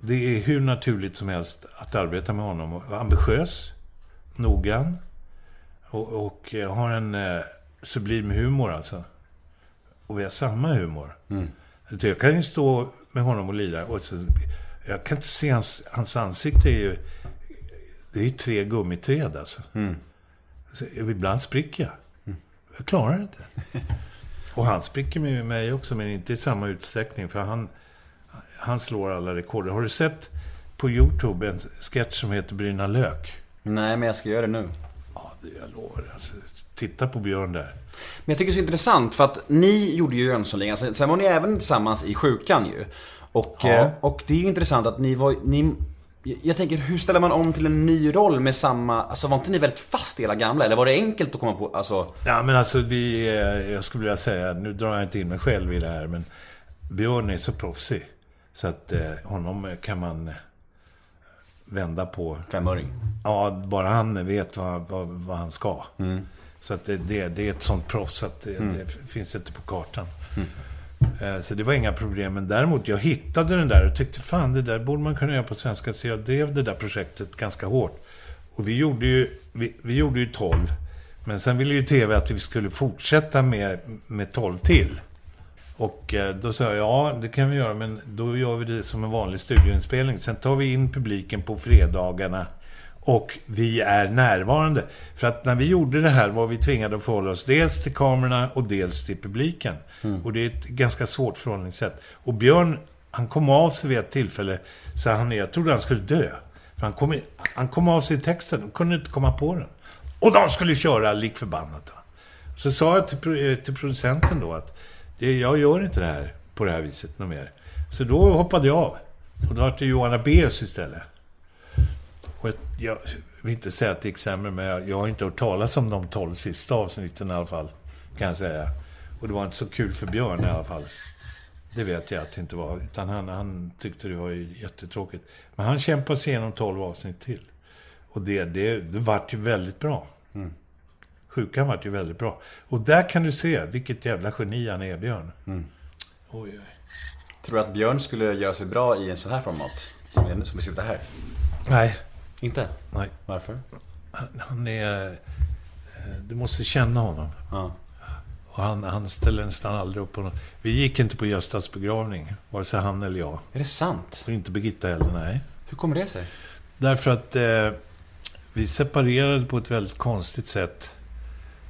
S2: det är hur naturligt som helst att arbeta med honom. Ambitiös. Noggrann. Och, och eh, har en eh, sublim humor alltså. Och vi har samma humor. Så jag kan ju stå med honom och lira och så, Jag kan inte se hans, hans ansikte. Är ju, det är ju tre gummiträd alltså. Så, ibland spricker jag. Jag klarar det inte. Och han spricker med mig också, men inte i samma utsträckning. För han, han slår alla rekord. Har du sett på YouTube en sketch som heter Bryna lök?
S1: Nej, men jag ska göra det nu.
S2: Ja, det jag lovar. Alltså, titta på Björn där.
S1: Men jag tycker det är så intressant för att ni gjorde ju Jönssonligan, sen sen var ni även tillsammans i Sjukan ju. Och,
S2: Ja.
S1: eh, och det är ju intressant att ni var, ni, jag tänker hur ställer man om till en ny roll med samma, alltså var inte ni väldigt fast i hela gamla? Eller var det enkelt att komma på, alltså?
S2: Ja, men alltså vi... eh, Jag skulle vilja säga, nu drar jag inte in mig själv i det här, men Björn är så proffsig. Så att eh, honom kan man eh, vända på.
S1: Femöring.
S2: Ja, bara han vet vad, vad, vad han ska. Så att det, det, är ett sånt proffs att det, det finns inte på kartan. Eh, Eh, så det var inga problem. Men däremot, jag hittade den där och tyckte fan, det där borde man kunna göra på svenska. Så jag drev det där projektet ganska hårt. Och vi gjorde ju, vi, vi gjorde ju 12. Men sen ville ju TV att vi skulle fortsätta med, med 12 till. Och eh, då sa jag, ja det kan vi göra, men då gör vi det som en vanlig studioinspelning. Sen tar vi in publiken på fredagarna och vi är närvarande. För att när vi gjorde det här var vi tvingade att förhålla oss dels till kamerorna och dels till publiken. Och det är ett ganska svårt förhållningssätt. Och Björn, han kom av sig vid ett tillfälle, så han, jag trodde han skulle dö. För han kom, han kom av sig i texten och kunde inte komma på den. Och de skulle köra lik förbannat. Så sa jag till, eh, till producenten då att det, jag gör inte det här på det här viset något mer. Så då hoppade jag av. Och då var det Johan Abeus istället. Och ett, jag vill inte säga att det gick sämre, men jag, jag har inte hört talas om de 12 sista avsnitten i alla fall. Kan jag säga. Och det var inte så kul för Björn i alla fall. Det vet jag att det inte var. Utan han, han tyckte det var jättetråkigt. Men han kämpade sig igenom 12 avsnitt till. Och det, det, det vart ju väldigt bra. Sjukan vart ju väldigt bra. Och där kan du se vilket jävla geni han är, Björn. Oj, oj.
S1: Tror du att Björn skulle göra sig bra i en sån här format? Som vi sitter här.
S2: Nej,
S1: Inte?
S2: nej.
S1: Varför?
S2: Han, är... eh, Du måste känna honom.
S1: Ja.
S2: Och han, han ställer nästan aldrig upp på något. Vi gick inte på Göstas begravning, vare sig han eller jag.
S1: Är det sant?
S2: Och inte Birgitta heller, nej.
S1: Hur kommer det sig?
S2: Därför att eh, vi separerade på ett väldigt konstigt sätt.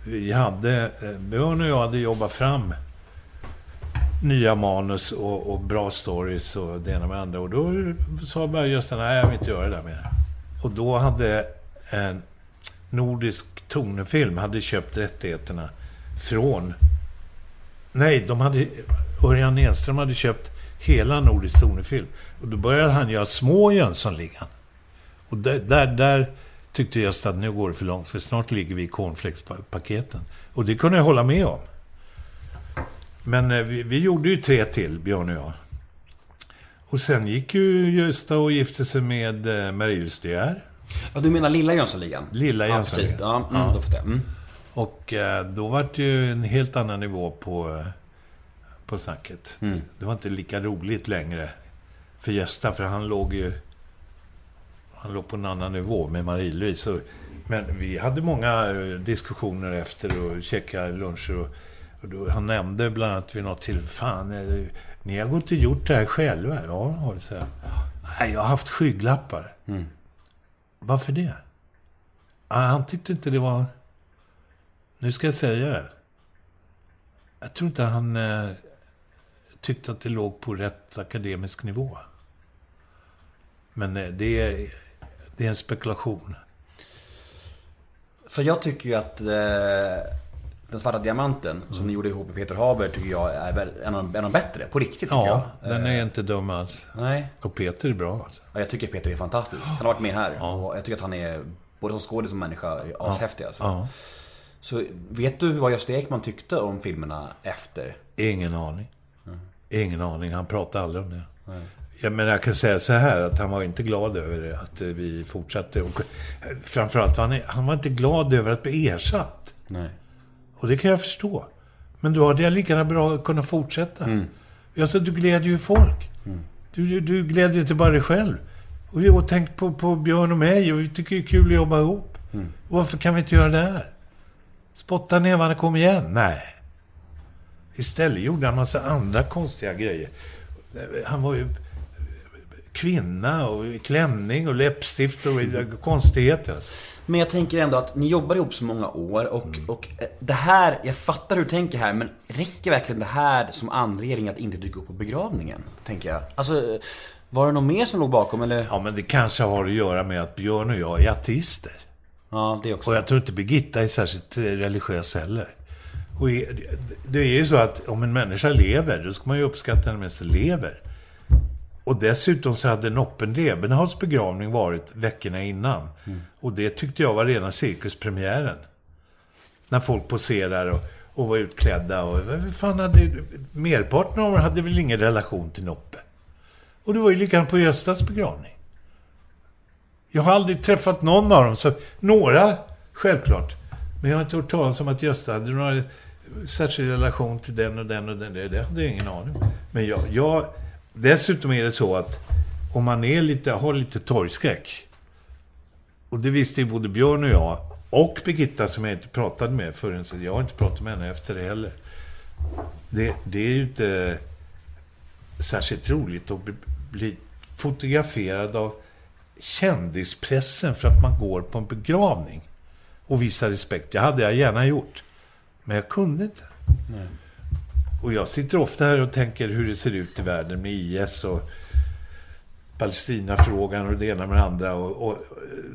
S2: Vi hade, eh, Björn och jag hade jobbat fram nya manus och, och bra stories och det ena med det andra. Och då sa bara Gösta, nej jag vill inte göra det där mer. Och då hade en nordisk tonefilm hade köpt rättigheterna från... Nej, de hade... Örjan Enström hade köpt hela nordisk tonefilm. Och då började han göra små Jönssonligan. Och där, där, där tyckte Gösta att nu går det för långt, för snart ligger vi i cornflakespaketen. Och det kunde jag hålla med om. Men eh, vi, vi gjorde ju tre till, Björn och jag. Och sen gick ju Gösta och gifte sig med eh, Marius De Geer.
S1: Ja, du menar lilla Jönssonligan?
S2: Lilla
S1: Ja,
S2: Jönssonligan.
S1: precis. Ja, mm, då fattar jag. Mm.
S2: Och eh, då var det ju en helt annan nivå på, eh, på snacket. Det var inte lika roligt längre för Gösta, för han låg ju... Han låg på en annan nivå med Marie-Louise. Men vi hade många eh, diskussioner efter och käka luncher. Och, och då, han nämnde bland annat vid något till Fan, ni har gått och gjort det här själva? Ja, har så här. Nej, jag har haft skygglappar. Varför det? Ah, han tyckte inte det var... Nu ska jag säga det. Jag tror inte han eh, tyckte att det låg på rätt akademisk nivå. Men eh, det, är, det är en spekulation.
S1: För jag tycker ju att eh, Den svarta diamanten, som ni gjorde ihop med Peter Haber, tycker jag är en av, en av de bättre. På riktigt, tycker
S2: Ja,
S1: jag.
S2: den är inte dum alls.
S1: Nej.
S2: Och Peter är bra alltså.
S1: Ja, jag tycker Peter är fantastisk. Han har varit med här. Och jag tycker att han är, både som skådis och som människa, ashäftig alltså.
S2: Ja.
S1: Så vet du vad Gösta Ekman tyckte om filmerna efter?
S2: Ingen aning. Ingen aning. Han pratade aldrig om det. Ja, men jag kan säga så här, att han var inte glad över att eh, vi fortsatte. Och eh, framförallt han, han var inte glad över att bli ersatt.
S1: Nej.
S2: Och det kan jag förstå. Men då hade lika bra kunnat fortsätta. Jag sa, du glädjer ju folk. Du, du, du glädjer inte bara dig själv. Och, och tänk på, på Björn och mig, och vi tycker det är kul att jobba ihop. Varför kan vi inte göra det här? Spotta nävarna, kom igen. Nej. Istället gjorde han massa andra konstiga grejer. Han var ju kvinna och klänning och läppstift och konstigheter. Alltså.
S1: Men jag tänker ändå att ni jobbar ihop så många år och,
S2: Mm.
S1: och eh, det här, jag fattar hur du tänker här, men räcker verkligen det här som anledning att inte dyka upp på begravningen? Tänker jag. Alltså, var det något mer som låg bakom eller?
S2: Ja, men det kanske har att göra med att Björn och jag är ateister.
S1: Ja, det också.
S2: Och jag tror inte Birgitta är särskilt eh, religiös heller. Och det är ju så att om en människa lever, då ska man ju uppskatta den medan lever. Och dessutom så hade Noppen Lebenhaus begravning varit veckorna innan. Och det tyckte jag var rena cirkuspremiären. När folk poserar och, och var utklädda och... Fan hade... Merparten av dem hade väl ingen relation till Noppe. Och det var ju likadant på Göstas begravning. Jag har aldrig träffat någon av dem, så några, självklart. Men jag har inte hört talas om att Gösta hade någon särskild relation till den och den och den. Det, det hade jag ingen aning om. Men jag, jag... Dessutom är det så att om man är lite, har lite torgskräck, och det visste ju både Björn och jag, och Birgitta som jag inte pratade med förrän, så jag har inte pratat med henne efter det heller. Det, det är ju inte särskilt roligt att bli, bli fotograferad av kändispressen för att man går på en begravning och visar respekt. Det hade jag gärna gjort. Men jag kunde inte. Och jag sitter ofta här och tänker hur det ser ut i världen med IS och Palestinafrågan och det ena med det andra. Och, och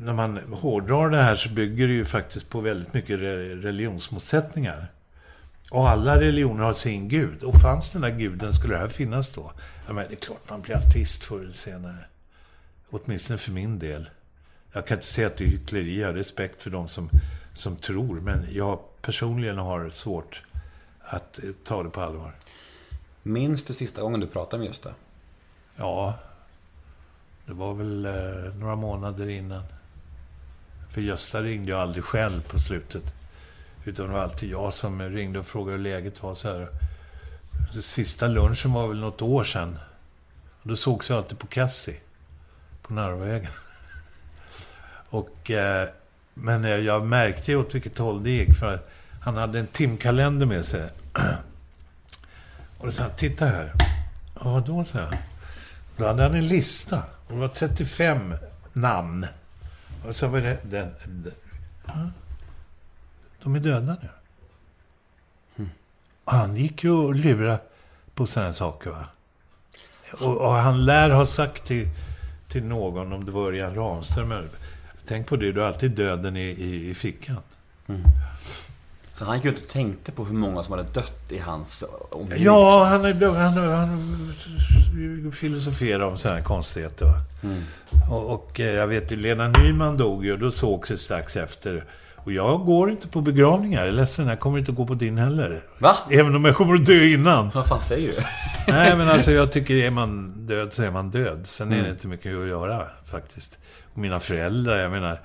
S2: när man hårdrar det här så bygger det ju faktiskt på väldigt mycket religionsmotsättningar. Och alla religioner har sin gud. Och fanns den där guden skulle det här finnas då? Ja, men det är klart man blir artist förr eller senare. Åtminstone för min del. Jag kan inte säga att det är hyckleri. Jag har respekt för de som, som tror. Men jag personligen har svårt att eh, ta det på allvar.
S1: Minns du sista gången du pratade med Gösta?
S2: Ja, det var väl eh, några månader innan. För Gösta ringde jag aldrig själv på slutet. Utan det var alltid jag som ringde och frågade hur läget var. Så här. Den sista lunchen var väl något år sedan. Och då sågs jag alltid på Cassie. På Narvavägen. Och, eh, men eh, jag märkte ju åt vilket håll det gick. För att han hade en timkalender med sig. Och då sa han, titta här. Ja, då sa jag. Då hade han en lista. Och det var 35 namn. Och så var det... Den, den, ja, de är döda nu. Mm. Han gick ju och lurade på sådana saker, va. Och, och han lär ha sagt till, till någon, om det var Örjan Ramström, eller- tänk på det, du har alltid döden i, i, i fickan. Mm.
S1: Så han gick ut och tänkte på hur många som hade dött i hans omgivning.
S2: Ja, han, han, han filosoferar om sådana här konstigheter. Va? Och, och eh, jag vet ju, Lena Nyman dog ju och då sågs det strax efter. Och jag går inte på begravningar. Jag är ledsen, jag kommer inte gå på din heller.
S1: Va?
S2: Även om jag kommer att dö innan.
S1: Vad fan säger du?
S2: Nej, men alltså jag tycker är man död så är man död. Sen är det inte mycket att göra faktiskt. Och mina föräldrar, jag menar,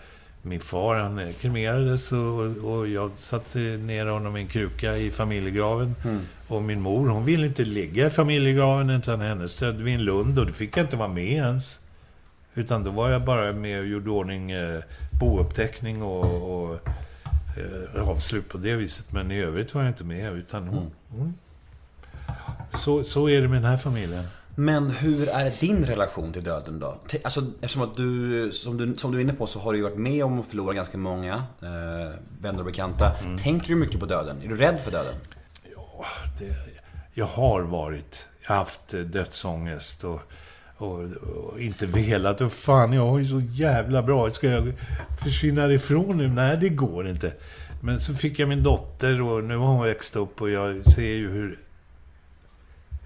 S2: min far han kremerades och, och jag satte ner honom i en kruka i familjegraven. Och min mor, hon ville inte ligga i familjegraven utan hennes död vid en lund och då fick jag inte vara med ens. Utan då var jag bara med och gjorde ordning eh, bouppteckning och, och eh, avslut på det viset. Men i övrigt var jag inte med utan hon, hon så, så är det med den här familjen.
S1: Men hur är din relation till döden då? Alltså, eftersom att du, som du, som du är inne på så har du ju varit med om att förlora ganska många eh, vänner och bekanta. Tänker du mycket på döden? Är du rädd för döden?
S2: det, jag har varit, jag har haft eh, dödsångest och, och, och inte velat. Och fan, jag har ju så jävla bra. Ska jag försvinna ifrån nu? Nej, det går inte. Men så fick jag min dotter och nu har hon växt upp och jag ser ju hur,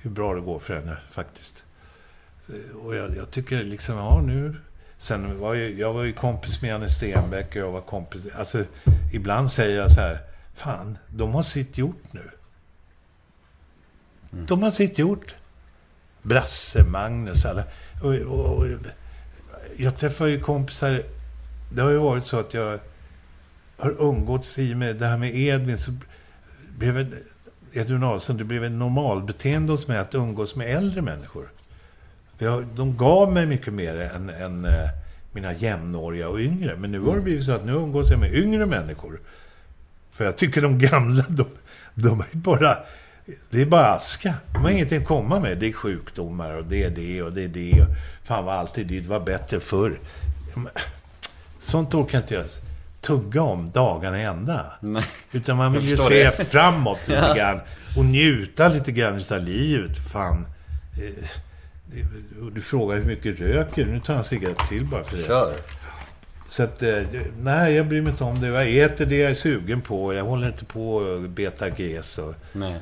S2: hur bra det går för henne faktiskt. Och jag, jag tycker liksom, ja nu... Sen var ju, jag var ju kompis med Janne Stenbeck och jag var kompis... Alltså, ibland säger jag så här, fan, de har sitt gjort nu. De har sitt gjort. Brasse, Magnus, alla. Och, och, och, jag träffar ju kompisar. Det har ju varit så att jag har umgåtts i med det här med Edvin. Så blev Edvin Adelsohn, det blev ett normalbeteende hos mig att umgås med äldre människor. Jag, de gav mig mycket mer än, än eh, mina jämnåriga och yngre. Men nu har det blivit så att nu umgås jag med yngre människor. För jag tycker de gamla, de, de är bara... Det är bara aska. De har ingenting att komma med. Det är sjukdomar och det är det och det är det. Och fan vad alltid det var bättre förr. Sånt orkar inte jag tugga om dagarna i ända.
S1: Nej.
S2: Utan man vill ju se
S1: det.
S2: framåt lite grann. Och njuta lite grann av livet. Fan. Eh, Du frågar hur mycket röker? Nu tar jag en cigarett till bara för det.
S1: Kör.
S2: Så att, eh, nej, jag bryr mig inte om det. Jag äter det jag är sugen på. Jag håller inte på och beta GES och,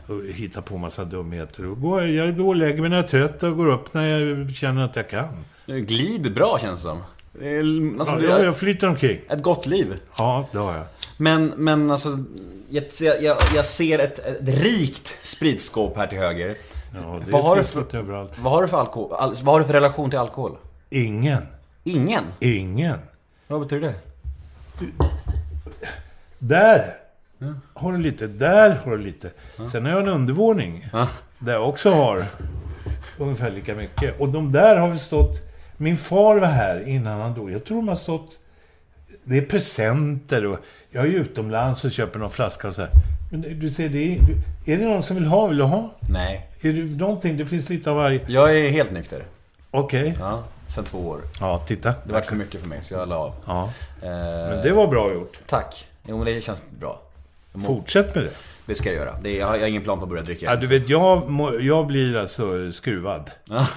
S2: och hittar på massa dumheter. Och går, jag går och lägger mig när jag är trött och går upp när jag känner att jag kan.
S1: Du glider bra känns det som. Alltså,
S2: Ja, jag, jag flyter omkring.
S1: ett gott liv.
S2: Ja, det har jag.
S1: Men, men alltså, jag, jag, jag ser ett, ett rikt spritskåp här till höger.
S2: Ja,
S1: Vad har för-
S2: överallt.
S1: Vad har du för alkohol? All, vad har du för relation till alkohol?
S2: Ingen.
S1: Ingen?
S2: Ingen.
S1: Vad betyder det?
S2: Där har du lite, där har du lite. Sen har jag en undervåning. Där jag också har ungefär lika mycket. Och de där har vi stått... Min far var här innan han dog. Jag tror de har stått... Det är presenter och... Jag är utomlands och köper någon flaska och så här. Men du ser, det är, är det någon som vill ha? Vill du ha?
S1: Nej.
S2: Är det någonting? Det finns lite av varje...
S1: Jag är helt nykter.
S2: Okej.
S1: Ja, sen två år.
S2: Ja, titta.
S1: Det var för mycket för mig, så jag la av.
S2: Ja.
S1: Eh,
S2: Men det var bra gjort.
S1: Tack. Jo, men det känns bra.
S2: Fortsätt med det.
S1: Det ska jag göra. Det är, jag har jag har ingen plan på att börja dricka.
S2: Ja, du vet, jag, må- jag blir alltså skruvad.
S1: Ja.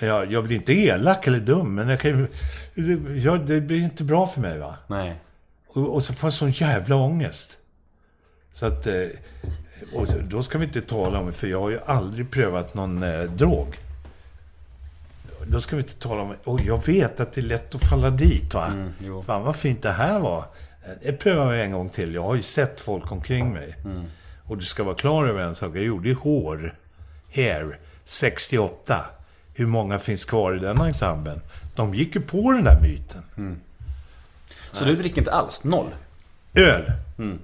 S2: Jag, jag blir inte elak eller dum, men jag kan ju... Jag, det blir inte bra för mig, va?
S1: Nej.
S2: Och, och så får jag sån jävla ångest. Så att... eh, Och då ska vi inte tala om, för jag har ju aldrig prövat någon eh, drog. Då ska vi inte tala om... Och jag vet att det är lätt att falla dit, va?
S1: Mm, jo.
S2: Fan, vad fint det här var. Det prövar jag en gång till. Jag har ju sett folk omkring mig.
S1: Mm.
S2: Och du ska vara klar över en sak. Jag gjorde ju hår. Hair. 68. Hur många finns kvar i den ensemblen? De gick ju på den där myten.
S1: Så du dricker inte alls? Noll?
S2: Öl.
S1: Mm.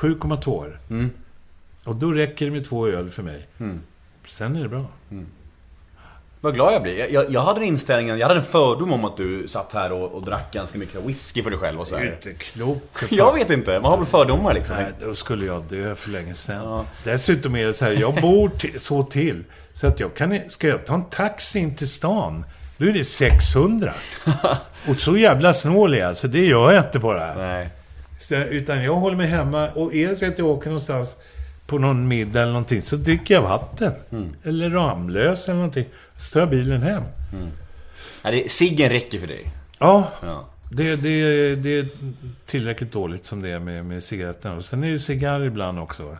S2: 7,2 år. Och då räcker det med två öl för mig.
S1: Mm.
S2: Sen är det bra.
S1: Vad glad jag blir. Jag, jag, hade den inställningen, jag hade en fördom om att du satt här och, och drack ganska mycket whisky för dig själv och så
S2: Det är
S1: här.
S2: inte klokt. fan.
S1: Jag vet inte, man har väl fördomar liksom.
S2: Nej, då skulle jag dö för länge sedan. Dessutom är det så här, jag bor så till. Så att jag kan... Ska jag ta en taxi in till stan, då är det 600. Och så jävla snål är jag, så det gör jag inte bara.
S1: Nej.
S2: Så, utan jag håller mig hemma och är det så att jag åker någonstans på någon middag eller någonting så dricker jag vatten. Eller Ramlös eller någonting. Så tar jag bilen hem.
S1: Nej, det, ciggen räcker för dig.
S2: Ja,
S1: Ja.
S2: det, det, det är tillräckligt dåligt som det är med, med cigaretterna. Och sen är det cigarr ibland också.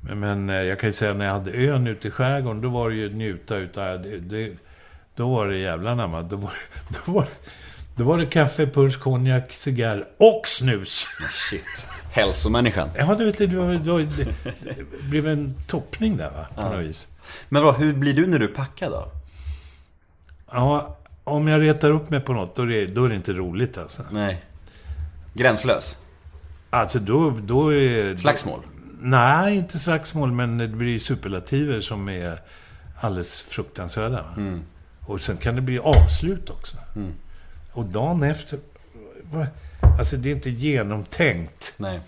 S2: Men, eh, jag kan ju säga när jag hade ön ute i skärgården, då var det ju njuta utav... Det, det, då var det jävla namn. Då var, då, var, då var det kaffe, puls, konjak, cigarr och snus.
S1: Shit. Hälsomänniskan.
S2: Ja, du vet, det, var, det, var, det, blev en toppning där, va? På något vis.
S1: Men vad, hur blir du när du är packad då?
S2: Ja, om jag retar upp mig på något, då är det, då är det inte roligt alltså.
S1: Nej. Gränslös?
S2: Alltså, då, då är...
S1: Slagsmål?
S2: Nej, inte slagsmål, men det blir superlativer som är alldeles fruktansvärda. va? Och sen kan det bli avslut också. Och dagen efter... Alltså, det är inte genomtänkt.
S1: Nej.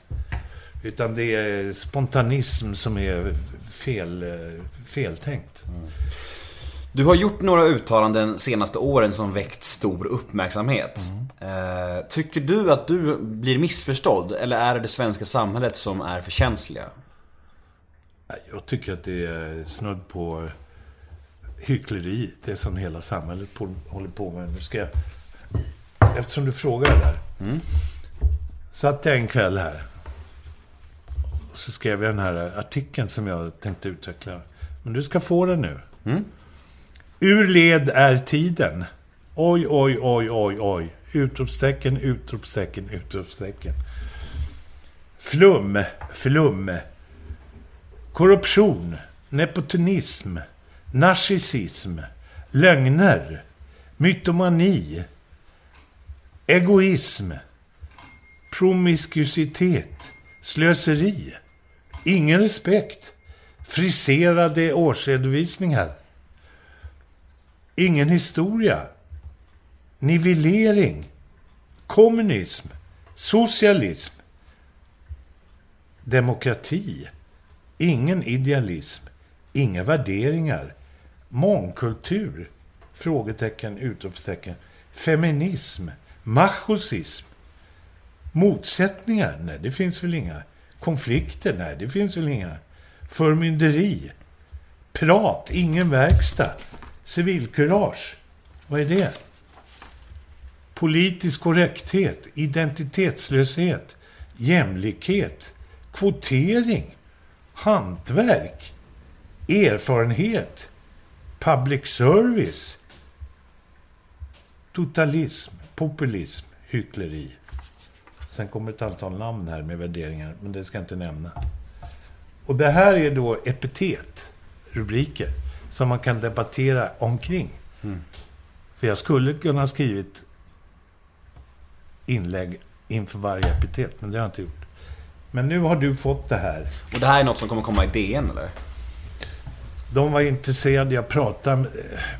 S2: Utan det är spontanism som är fel, eh, feltänkt.
S1: Du har gjort några uttalanden senaste åren som väckt stor uppmärksamhet. Eh, tycker du att du blir missförstådd? Eller är det det svenska samhället som är för känsliga?
S2: Jag tycker att det är snudd på hyckleri. Det som hela samhället på, håller på med. Nu ska jag... Eftersom du frågar där. Satt jag en kväll här. Och så skrev jag den här artikeln som jag tänkte utveckla. Men du ska få den nu. Ur led är tiden. Oj, oj, oj, oj, oj. Utropstecken, utropstecken, utropstecken. Flum, flum. Korruption, nepotism, narcissism, lögner, mytomani, egoism, promiskuitet, slöseri, ingen respekt, friserade årsredovisningar, ingen historia, nivellering, kommunism, socialism, demokrati, Ingen idealism, inga värderingar, mångkultur, frågetecken, utropstecken, feminism, machosism, motsättningar, nej det finns väl inga, konflikter, nej det finns väl inga, förmynderi, prat, ingen verkstad, civilkurage, vad är det? Politisk korrekthet, identitetslöshet, jämlikhet, kvotering, hantverk, erfarenhet, public service, totalism, populism, hyckleri. Sen kommer ett antal namn här med värderingar, men det ska jag inte nämna. Och det här är då epitet, rubriker, som man kan debattera omkring. För jag skulle kunna ha skrivit inlägg inför varje epitet, men det har jag inte gjort. Men nu har du fått det här.
S1: Och det här är något som kommer komma i DN, eller?
S2: De var intresserade, jag pratade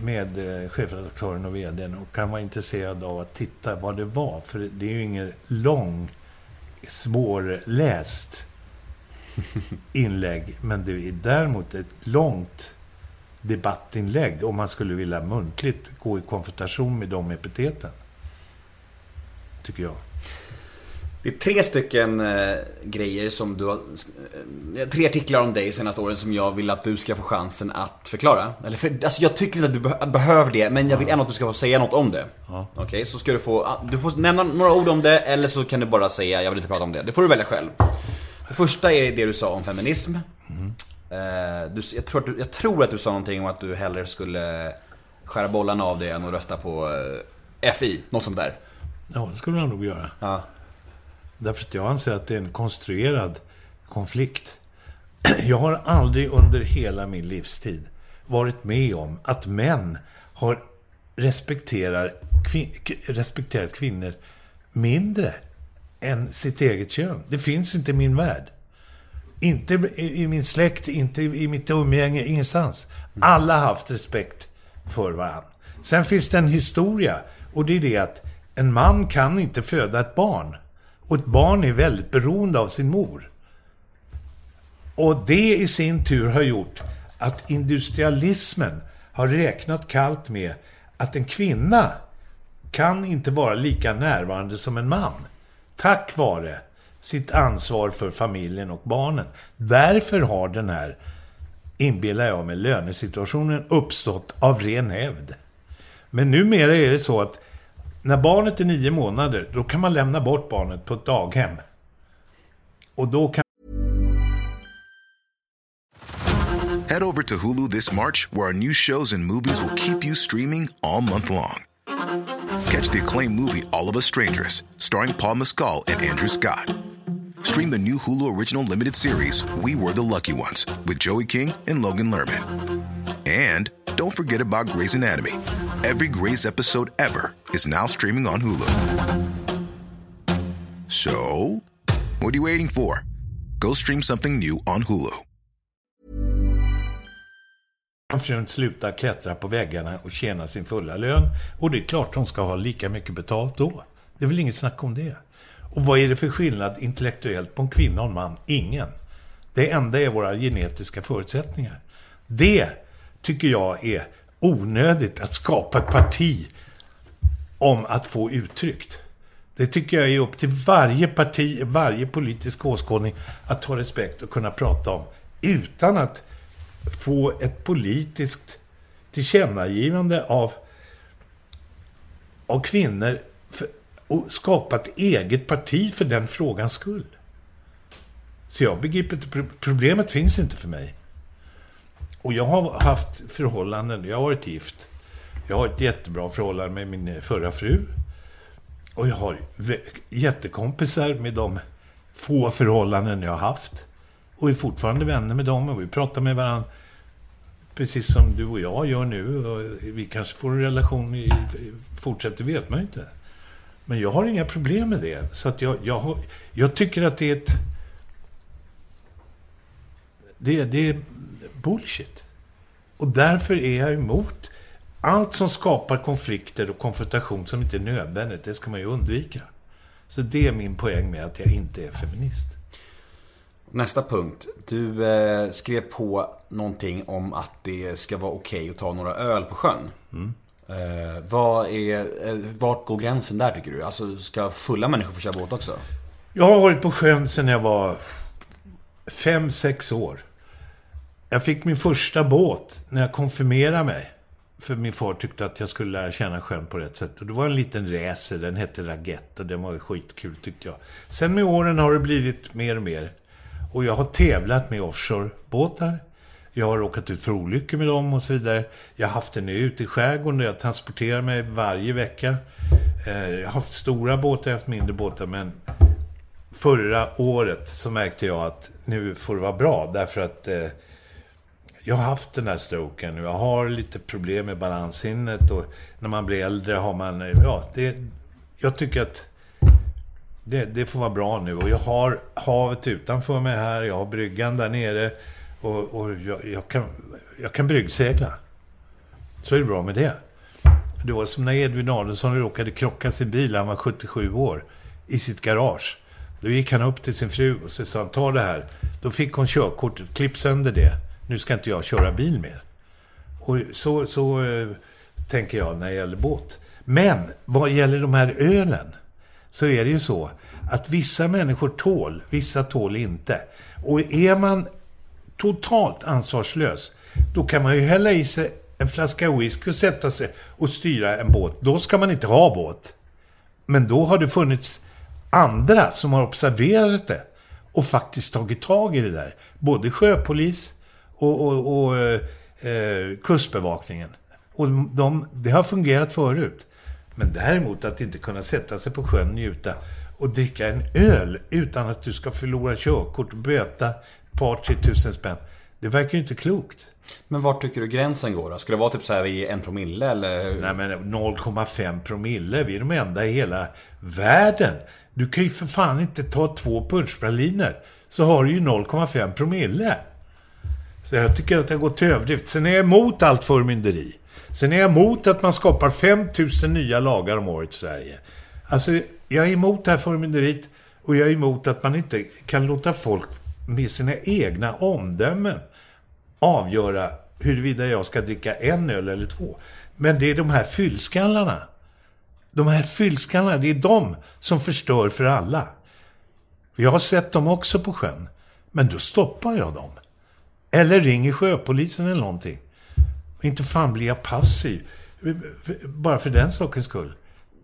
S2: med eh, chefredaktören och VDn och han var intresserad av att titta vad det var. För det är ju ingen lång, svårläst inlägg. Men det är däremot ett långt debattinlägg om man skulle vilja muntligt gå i konfrontation med de epiteten. Tycker jag.
S1: Det är tre stycken eh, grejer som du har... Eh, tre artiklar om dig senaste åren som jag vill att du ska få chansen att förklara. Eller för, alltså jag tycker inte att du be behöver det, men jag vill ändå att du ska få säga något om det.
S2: Ja.
S1: Okej, okay, så ska du få... ah, Du får nämna några ord om det, eller så kan du bara säga jag vill inte prata om det. Det får du välja själv. Det första är det du sa om feminism. Eh, du, jag, tror att du, jag tror att du sa någonting om att du hellre skulle skära bollarna av det än att rösta på eh, FI. Något sånt där.
S2: Ja, det skulle man nog göra.
S1: Ja.
S2: Därför att jag anser att det är en konstruerad konflikt. Jag har aldrig under hela min livstid varit med om att män har respekterar kvin respekterat kvinnor mindre än sitt eget kön. Det finns inte i min värld. Inte i min släkt, inte i mitt umgänge, ingenstans. Alla har haft respekt för varandra. Sen finns det en historia och det är det att en man kan inte föda ett barn. Och ett barn är väldigt beroende av sin mor. Och det i sin tur har gjort att industrialismen har räknat kallt med att en kvinna kan inte vara lika närvarande som en man. Tack vare sitt ansvar för familjen och barnen. Därför har den här, inbillar jag mig, lönesituationen uppstått av ren hävd. Men numera är det så att när barnet är nio månader, då kan man lämna bort barnet på ett daghem. Och då kan
S3: Head over to Hulu this March, where our new shows and movies will keep you streaming all month long. Catch the acclaimed movie All of Us Strangers, starring Paul Mescal and Andrew Scott. Stream the new Hulu original limited series We Were the Lucky Ones with Joey King and Logan Lerman. And don't forget about Grey's Anatomy. Every Grey's episode ever is now streaming on Hulu. So, what are you waiting for? Go stream something new on Hulu.
S2: frun sluta klättra på väggarna och tjäna sin fulla lön. Och det är klart hon ska ha lika mycket betalt då. Det är väl inget snack om det. Och vad är det för skillnad intellektuellt på en kvinna och en man? Ingen. Det enda är våra genetiska förutsättningar. Det tycker jag är onödigt att skapa ett parti om att få uttryckt. Det tycker jag är upp till varje parti, varje politisk åskådning att ha respekt och kunna prata om. Utan att få ett politiskt tillkännagivande av, av kvinnor och skapa ett eget parti för den frågans skull. Så jag begriper inte, problemet finns inte för mig. Och jag har haft förhållanden, jag har varit gift. Jag har ett jättebra förhållande med min förra fru. Och jag har jättekompisar med de få förhållanden jag har haft. Och är fortfarande vänner med dem och vi pratar med varandra. Precis som du och jag gör nu. Och vi kanske får en relation i fortsätter, vet man ju inte. Men jag har inga problem med det. Så att jag, jag, jag tycker att det är ett... Det, det är bullshit. Och därför är jag emot allt som skapar konflikter och konfrontation som inte är nödvändigt. Det ska man ju undvika. Så det är min poäng med att jag inte är feminist.
S1: Nästa punkt. Du eh, skrev på någonting om att det ska vara okej att ta några öl på sjön. Eh, vad är, eh, vart går gränsen där tycker du? Alltså, ska fulla människor få köra båt också?
S2: Jag har varit på sjön sedan jag var fem sex år. Jag fick min första båt när jag konfirmerade mig. För min far tyckte att jag skulle lära känna sjön på rätt sätt. Och det var en liten racer, den hette Ragett och den var skitkul tyckte jag. Sen med åren har det blivit mer och mer. Och jag har tävlat med offshorebåtar. Jag har råkat ut för olyckor med dem och så vidare. Jag har haft en ute i skärgården där jag transporterar mig varje vecka. Eh, jag har haft stora båtar, jag har haft mindre båtar, men förra året så märkte jag att nu får det vara bra. Därför att eh, jag har haft den här stroken. Jag har lite problem med balanssinnet och när man blir äldre har man... Eh, ja, det, jag tycker att det, det får vara bra nu. Och jag har havet utanför mig här, jag har bryggan där nere och, och jag, jag, kan, jag kan bryggsegla. Så är det bra med det. Det var som när Edvin Adelsson råkade krocka sin bil, han var 77 år, i sitt garage. Då gick han upp till sin fru och så sa han, ta det här. Då fick hon körkortet, klipp sönder det. Nu ska inte jag köra bil mer. Och så, så eh, tänker jag när det gäller båt. Men vad gäller de här ölen, så är det ju så att vissa människor tål, vissa tål inte. Och är man totalt ansvarslös, då kan man ju hälla i sig en flaska whisky och sätta sig och styra en båt. Då ska man inte ha båt. Men då har det funnits andra som har observerat det och faktiskt tagit tag i det där. Både sjöpolis och, och, och eh, eh kustbevakningen. Och de, det har fungerat förut. Men däremot att inte kunna sätta sig på sjön, njuta och dricka en öl utan att du ska förlora körkort och böta par, tre tusen spänn. Det verkar ju inte klokt.
S1: Men vart tycker du gränsen går då? Ska det vara typ så här vid en promille eller?
S2: Nej men 0,5 promille, vi är de enda i hela världen. Du kan ju för fan inte ta två punschpraliner, så har du ju 0,5 promille. Så jag tycker att det har gått till överdrift. Sen är jag emot allt förmynderi. Sen är jag emot att man skapar 5000 nya lagar om året i Sverige. Alltså, jag är emot det här förmynderiet och jag är emot att man inte kan låta folk med sina egna omdömen avgöra huruvida jag ska dricka en öl eller två. Men det är de här fyllskallarna. De här fyllskallarna, det är de som förstör för alla. Jag har sett dem också på sjön. Men då stoppar jag dem. Eller ringer sjöpolisen eller någonting. Inte fan blir jag passiv. Bara för den sakens skull.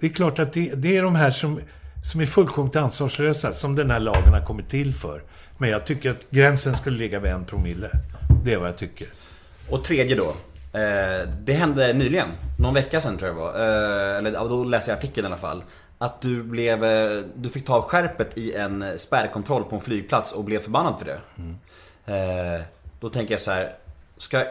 S2: Det är klart att det, det är de här som, som är fullkomligt ansvarslösa som den här lagen har kommit till för. Men jag tycker att gränsen skulle ligga vid en promille. Det är vad jag tycker.
S1: Och tredje då. Eh, det hände nyligen, någon vecka sedan tror jag det var. Eh, eller då läste jag artikeln i alla fall. Att du blev, eh, du fick ta skärpet i en spärrkontroll på en flygplats och blev förbannad för det. Eh, då tänker jag så här. Ska, eh,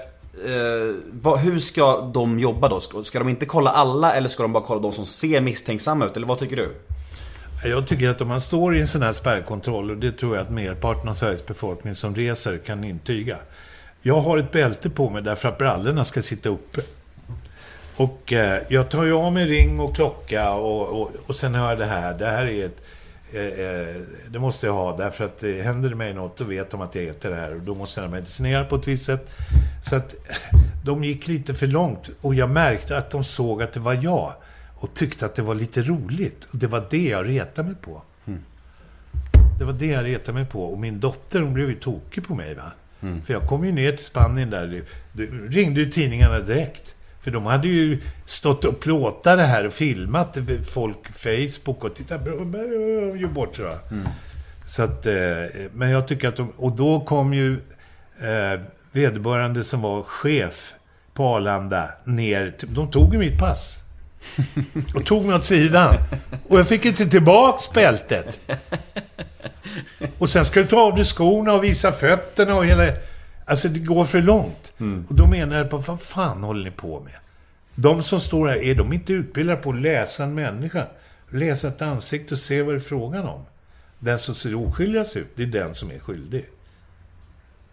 S1: vad, hur ska de jobba då? Ska, ska de inte kolla alla eller ska de bara kolla de som ser misstänksamma ut? Eller vad tycker du?
S2: Jag tycker att om man står i en sån här spärrkontroll, och det tror jag att merparten av Sveriges befolkning som reser kan intyga. Jag har ett bälte på mig därför att brallorna ska sitta uppe. Och eh, jag tar ju av mig ring och klocka och, och, och sen har jag det här. Det här är ett... Eh, eh, det måste jag ha därför att eh, händer det mig något då vet de att jag äter det här och då måste jag medicinera på ett visst sätt. Så att de gick lite för långt och jag märkte att de såg att det var jag och tyckte att det var lite roligt. Och det var det jag retade mig på. Det var det jag retade mig på. Och min dotter, hon blev ju tokig på mig. va. För jag kom ju ner till Spanien där. Det, ringde ju tidningarna direkt. För de hade ju stått och plåtat det här och filmat folk Facebook och titta, ju bort så. Så att, eh, men jag tycker att de, och då kom ju eh, vederbörande som var chef på Arlanda ner, de tog ju mitt pass. Och tog mig åt sidan. Och jag fick inte tillbaks bältet. Och sen ska du ta av dig skorna och visa fötterna och hela... Alltså det går för långt. Och då menar jag på, vad fan håller ni på med? De som står här, är de inte utbildade på att läsa en människa? Läsa ett ansikte och se vad det är frågan om? Den som ser oskyldigast ut, det är den som är skyldig.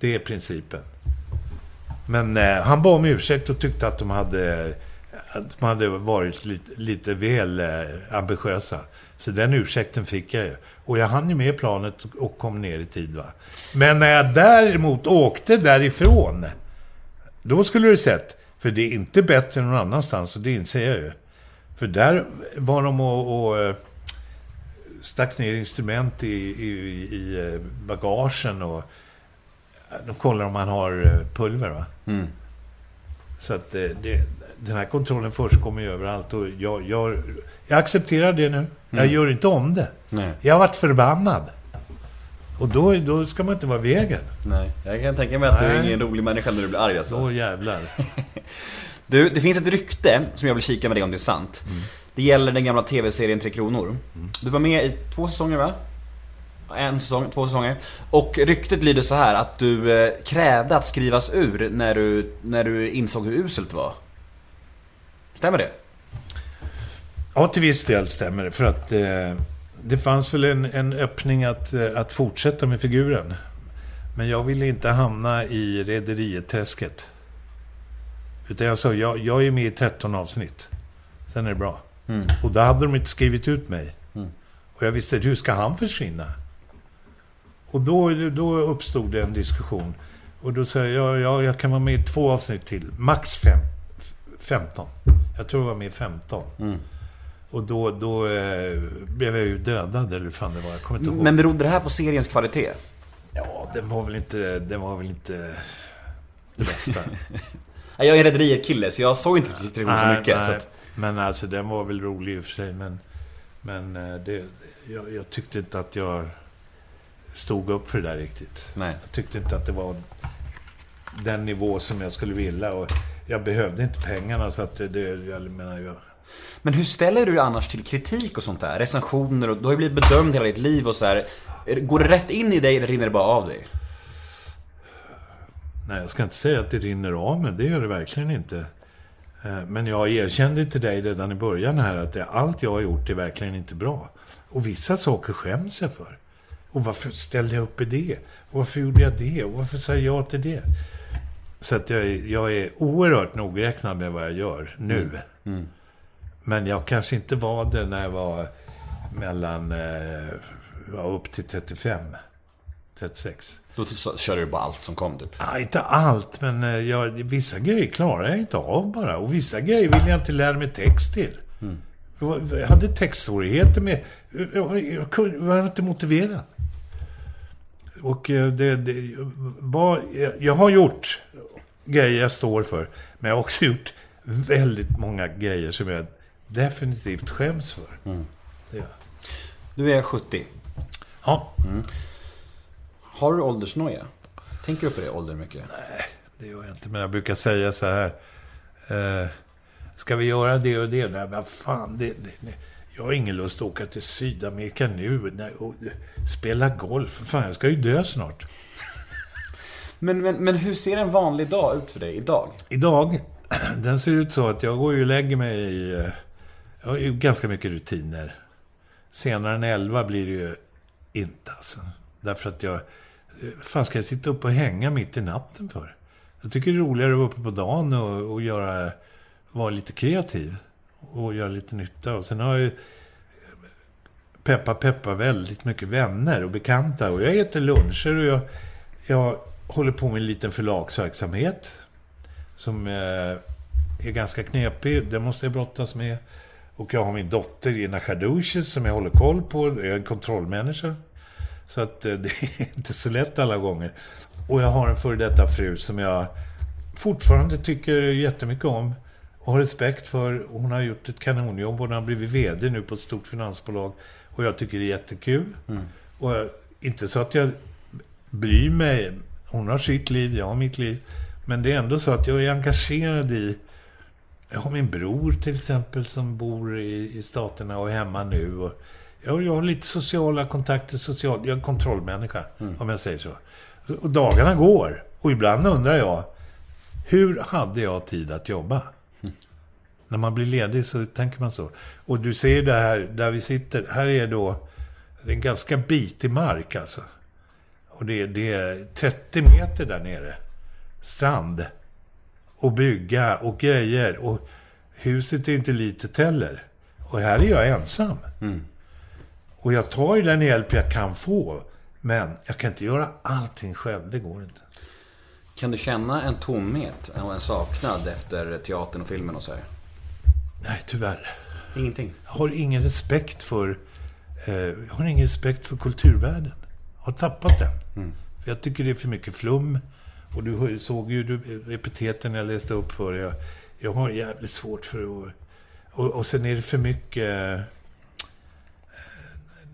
S2: Det är principen. Men eh, han bad om ursäkt och tyckte att de hade... att de hade varit lite, lite väl eh, ambitiösa. Så den ursäkten fick jag ju. Och jag hann ju med planet och kom ner i tid. Va? Men när jag däremot åkte därifrån, då skulle du sett, för det är inte bättre än någon annanstans, och det inser jag ju. För där var de och, och eh, stack ner instrument i, i, i eh, bagagen och de kollar om man har pulver. Va? Så att det, den här kontrollen förekommer ju överallt och jag, jag, jag accepterar det nu. Jag gör inte om det.
S1: Nej.
S2: Jag har varit förbannad. Och då, då ska man inte vara vägen.
S1: Nej, jag kan tänka mig att du är
S2: Nej.
S1: ingen rolig människa när du blir arg alltså.
S2: Då jävlar.
S1: Du, det finns ett rykte som jag vill kika med dig om det är sant. Det gäller den gamla TV-serien Tre Kronor. Du var med i två säsonger va? En säsong, två säsonger. Och ryktet lyder så här att du eh, krävde att skrivas ur när du, när du insåg hur uselt det var. Stämmer det?
S2: Ja, till viss del stämmer det. För att eh, det fanns väl en, en öppning att, eh, att fortsätta med figuren. Men jag ville inte hamna i rederiet-träsket. Utan jag sa, jag, jag är med i 13 avsnitt. Sen är det bra. Och då hade de inte skrivit ut mig. Och jag visste, hur ska han försvinna? Och då, då uppstod det en diskussion. Och då sa jag, ja, ja, jag kan vara med i två avsnitt till. Max fem, f- 15. Jag tror jag var med i 15. Och då, då eh, blev jag ju dödad, eller hur fan det var. Jag kommer inte ihåg.
S1: Men berodde det här på seriens kvalitet?
S2: Ja, den var väl inte, den var väl inte det bästa.
S1: Nej, Jag är Rederiet-kille så jag såg inte Kronor så mycket. Så att,
S2: Men alltså, den var väl rolig i och för sig. Men, men eh, det, jag, jag tyckte inte att jag stod upp för det där riktigt.
S1: nej.
S2: Jag tyckte inte att det var den nivå som jag skulle vilja. Och jag behövde inte pengarna, så att det, jag menar, jag,
S1: Men hur ställer du dig annars till kritik och sånt där? Recensioner och du har ju blivit bedömd hela ditt liv och så här. Är- Går det rätt in i dig eller rinner det bara av dig?
S2: Nej, jag ska inte säga att det rinner av mig. Det gör det verkligen inte. Eh, Men jag erkände till dig redan i början här att det, allt jag har gjort är verkligen inte bra. Och vissa saker skäms jag för. Och varför ställde jag upp i det? Och varför gjorde jag det? Och varför sa jag ja till det? Så att jag, är- jag är oerhört nogräknad med vad jag gör nu. Men jag kanske inte var det när jag var mellan, eh, upp till 35, 36.
S1: Då så- kör du bara allt som kom typ.
S2: Ja, inte allt, men eh, jag, vissa grejer klarar jag inte av bara. Och vissa grejer vill jag inte lära mig text till. Jag, jag hade textsvårigheter med... Jag, kunde, jag var inte motiverad. Och eh, det, det var, jag har gjort grejer jag står för. Men jag har också gjort väldigt många grejer som jag definitivt skäms för. Gör jag.
S1: Du är 70.
S2: Ja,
S1: Har du åldersnoja? Tänker du på det, ålder mycket?
S2: Det gör jag inte, men jag brukar säga så här. Eh, ska vi göra det och det? Nej, vad fan. Det, det, det, jag har ingen lust att åka till Sydamerika nu nej, och spela golf. Fan, jag ska ju dö snart.
S1: Men, men, men hur ser en vanlig dag ut för dig idag?
S2: Idag, den ser ut så att jag går ju och lägger mig i... Jag har ju ganska mycket rutiner. Senare än 11 blir det ju inte alltså. Därför att jag... Eh, fan ska jag sitta upp och hänga mitt i natten för? Jag tycker det är roligare att vara uppe på dagen och, och göra... Vara lite kreativ. Och göra lite nytta. Och sen har jag ju... Peppa Peppa väldigt mycket vänner och bekanta. Och jag äter luncher och jag, jag håller på med en liten förlagsverksamhet som eh, är ganska knepig. Den måste jag brottas med. Och jag har min dotter Ina Khadouches som jag håller koll på. Jag är en kontrollmänniska. Så att eh, det är inte så lätt alla gånger. Och jag har en före detta fru som jag fortfarande tycker jättemycket om. Och har respekt för. Hon har gjort ett kanonjobb. Hon har blivit VD nu på ett stort finansbolag. Och jag tycker det är jättekul. Och jag, inte så att jag bryr mig. Hon har sitt liv, jag har mitt liv. Men det är ändå så att jag är engagerad i... Jag har min bror till exempel som bor i, i Staterna och är hemma nu. Och jag, jag har lite sociala kontakter, social, jag är kontrollmänniska, om jag säger så. Och dagarna går. Och ibland undrar jag, hur hade jag tid att jobba? När man blir ledig så tänker man så. Och du ser det här, där vi sitter. Här är då det är en ganska bitig mark alltså. Och det, det är 30 meter där nere. Strand. Och brygga och grejer. Och huset är inte litet heller. Och här är jag ensam. Och jag tar ju den hjälp jag kan få. Men jag kan inte göra allting själv, det går inte.
S1: Kan du känna en tomhet och en saknad efter teatern och filmen och så här?
S2: Nej, tyvärr.
S1: Ingenting?
S2: Jag har ingen respekt för... Eh, jag har ingen respekt för kulturvärlden. Har tappat den. För jag tycker det är för mycket flum. Och du såg ju du, epiteten jag läste upp för dig. jag, jag har jävligt svårt för att... Och, och sen är det för mycket... eh,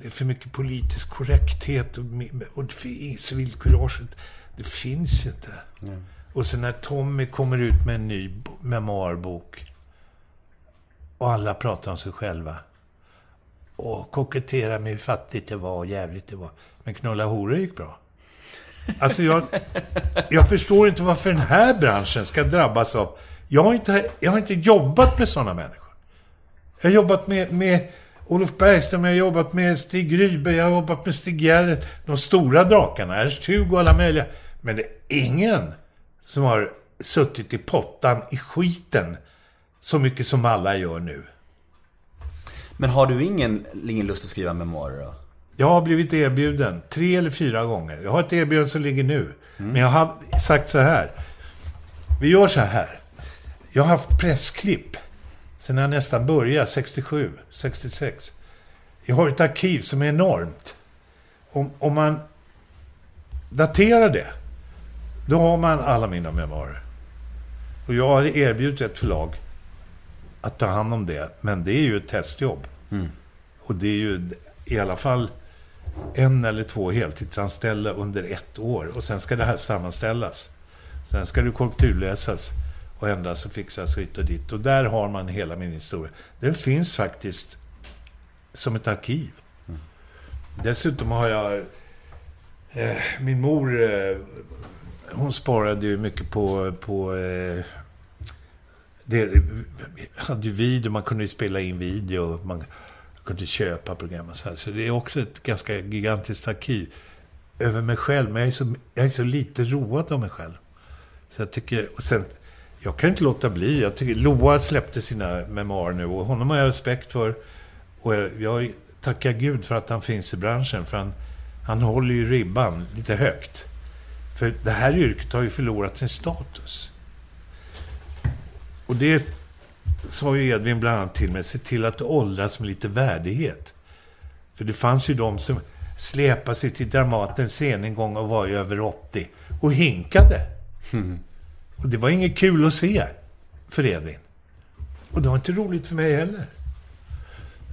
S2: Det är för mycket politisk korrekthet och, och civilkuraget. Det finns ju inte. Och sen när Tommy kommer ut med en ny bo- memoarbok och alla pratar om sig själva. Och kokettera med hur fattigt det var och jävligt det var. Men knulla horor gick bra. Alltså jag, jag förstår inte varför den här branschen ska drabbas av... Jag har inte, jag har inte jobbat med sådana människor. Jag har jobbat med, med Olof Bergström, jag har jobbat med Stig Rybe, jag har jobbat med Stig Gerhardt, de stora drakarna, Ernst-Hugo och alla möjliga. Men det är ingen som har suttit i pottan i skiten så mycket som alla gör nu.
S1: Men har du ingen, ingen lust att skriva memoarer då?
S2: Jag har blivit erbjuden tre eller fyra gånger. Jag har ett erbjudande som ligger nu. Men jag har sagt så här. Vi gör så här. Jag har haft pressklipp sen jag nästan började, 67, 66. Jag har ett arkiv som är enormt. Om, om man daterar det, då har man alla mina memoarer. Och jag har erbjudit ett förlag att ta hand om det, men det är ju ett testjobb. Och det är ju i alla fall en eller två heltidsanställda under ett år. Och sen ska det här sammanställas. Sen ska det korrekturläsas och ändras och fixas hit och dit. Och där har man hela min historia. Den finns faktiskt som ett arkiv. Dessutom har jag... Eh, min mor, eh, hon sparade ju mycket på... på eh, det hade ju video, man kunde ju spela in video. Man kunde köpa program och så här. Så det är också ett ganska gigantiskt arkiv över mig själv. Men jag är så, jag är så lite road av mig själv. Så jag tycker... Och sen, jag kan inte låta bli. Jag tycker, Loa släppte sina memoarer nu och honom har jag respekt för. Och jag, jag tackar Gud för att han finns i branschen. För han, han håller ju ribban lite högt. För det här yrket har ju förlorat sin status. Och det sa ju Edvin bland annat till mig, se till att du åldras med lite värdighet. För det fanns ju de som släpade sig till Dramatens scen en gång och var ju över 80 och hinkade. Och det var inget kul att se för Edvin. Och det var inte roligt för mig heller.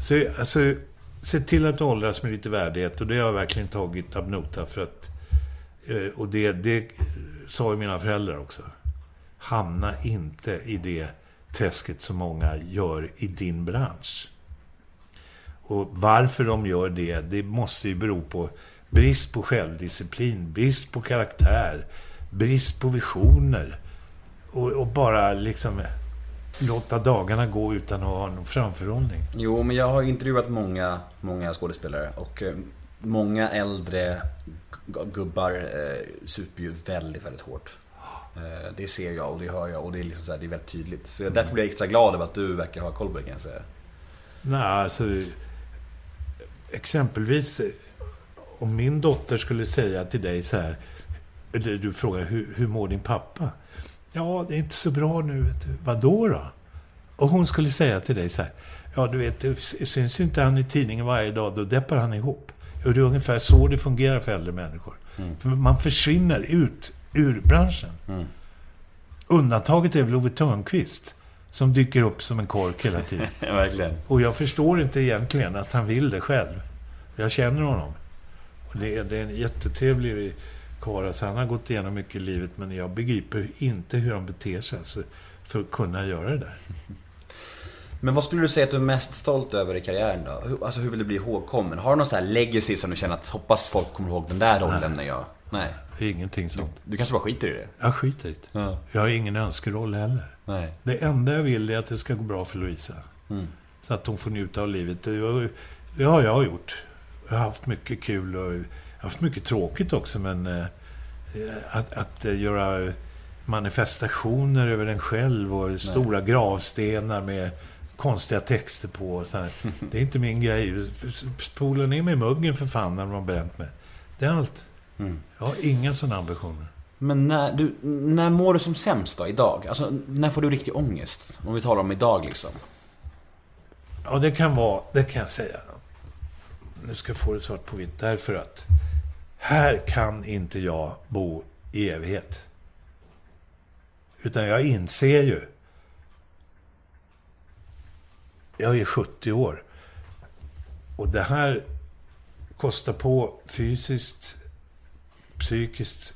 S2: Så alltså, se till att åldras med lite värdighet och det har jag verkligen tagit ab nota för att... eh, Och det, det sa ju mina föräldrar också. Hamna inte i det träsket som många gör i din bransch. Och varför de gör det, det måste ju bero på brist på självdisciplin, brist på karaktär, brist på visioner. Och, och bara liksom låta dagarna gå utan att ha någon framförhållning.
S1: Jo, men jag har intervjuat många, många skådespelare och eh, många äldre gubbar eh, super ju väldigt, väldigt hårt. Eh, det ser jag och det hör jag och det är, liksom så här, det är väldigt tydligt. Så därför blir jag extra glad över att du verkar ha koll på det kan jag säga.
S2: Nej, alltså... Exempelvis, eh, om min dotter skulle säga till dig så här... Eller du frågar, hur, hur mår din pappa? Ja, det är inte så bra nu, vet du. Vadå då? Och hon skulle säga till dig så här... Ja, du vet, syns inte han i tidningen varje dag, då deppar han ihop. Och det är ungefär så det fungerar för äldre människor. För man försvinner ut ur branschen. Undantaget är väl Ove Thörnqvist, som dyker upp som en kork hela tiden.
S1: Verkligen.
S2: Och jag förstår inte egentligen att han vill det själv. Jag känner honom. Och det, är, det är en jättetrevlig karl. Alltså, han har gått igenom mycket i livet, men jag begriper inte hur han beter sig alltså, för att kunna göra det där.
S1: Men vad skulle du säga att du är mest stolt över i karriären då? Alltså hur vill du bli ihågkommen? Har du någon sån här legacy som du känner att hoppas folk kommer ihåg den där rollen när jag... Nej.
S2: Ingenting sånt.
S1: Du kanske bara skiter i det?
S2: Jag skiter i det.
S1: Ja.
S2: Jag har ingen önskeroll heller.
S1: Nej.
S2: Det enda jag vill är att det ska gå bra för Louisa. Så att hon får njuta av livet. Det har- jag gjort. Jag har haft mycket kul och jag har haft mycket tråkigt också, men eh, att, att eh, göra manifestationer över en själv och stora gravstenar med konstiga texter på. Och så här. Det är inte min grej. Spola ner mig i muggen för fan när de har bränt mig. Det är allt. Jag har inga sådana ambitioner.
S1: Men när, du, när mår du som sämst då, idag? Alltså, när får du riktig ångest? Om vi talar om idag liksom.
S2: Ja, det kan vara, det kan jag säga. Nu ska jag få det svart på vitt. Därför att här kan inte jag bo i evighet. Utan jag inser ju. Jag är 70 år. Och det här kostar på fysiskt, psykiskt.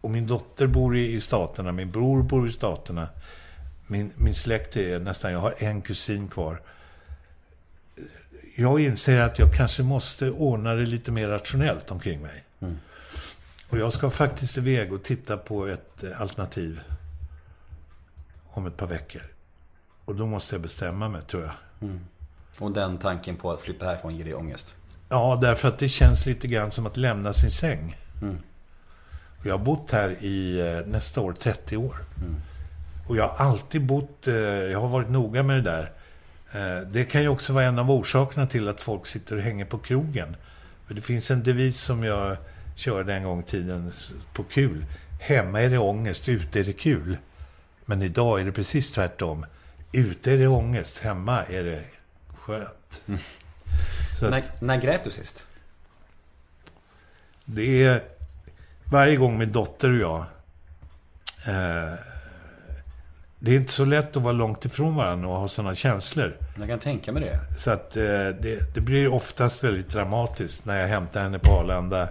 S2: Och min dotter bor i, i Staterna, min bror bor i Staterna. Min, min släkt är nästan, jag har en kusin kvar. Jag inser att jag kanske måste ordna det lite mer rationellt omkring mig. Och jag ska faktiskt iväg och titta på ett eh, alternativ om ett par veckor. Och då måste jag bestämma mig, tror jag.
S1: Och den tanken på att flytta härifrån ger dig ångest?
S2: Ja, därför att det känns lite grann som att lämna sin säng. Och jag har bott här i eh, nästa år 30 år. Och jag har alltid bott, eh, jag har varit noga med det där. Eh, det kan ju också vara en av orsakerna till att folk sitter och hänger på krogen. För det finns en devis som jag körde en gång i tiden på kul. Hemma är det ångest, ute är det kul. Men idag är det precis tvärtom. Ute är det ångest, hemma är det skönt. Så att-
S1: När, när grät du sist?
S2: Det är varje gång min dotter och jag... Eh, det är inte så lätt att vara långt ifrån varandra och ha sådana känslor.
S1: Jag kan tänka mig det.
S2: Så att eh, det, det blir oftast väldigt dramatiskt när jag hämtar henne på Arlanda.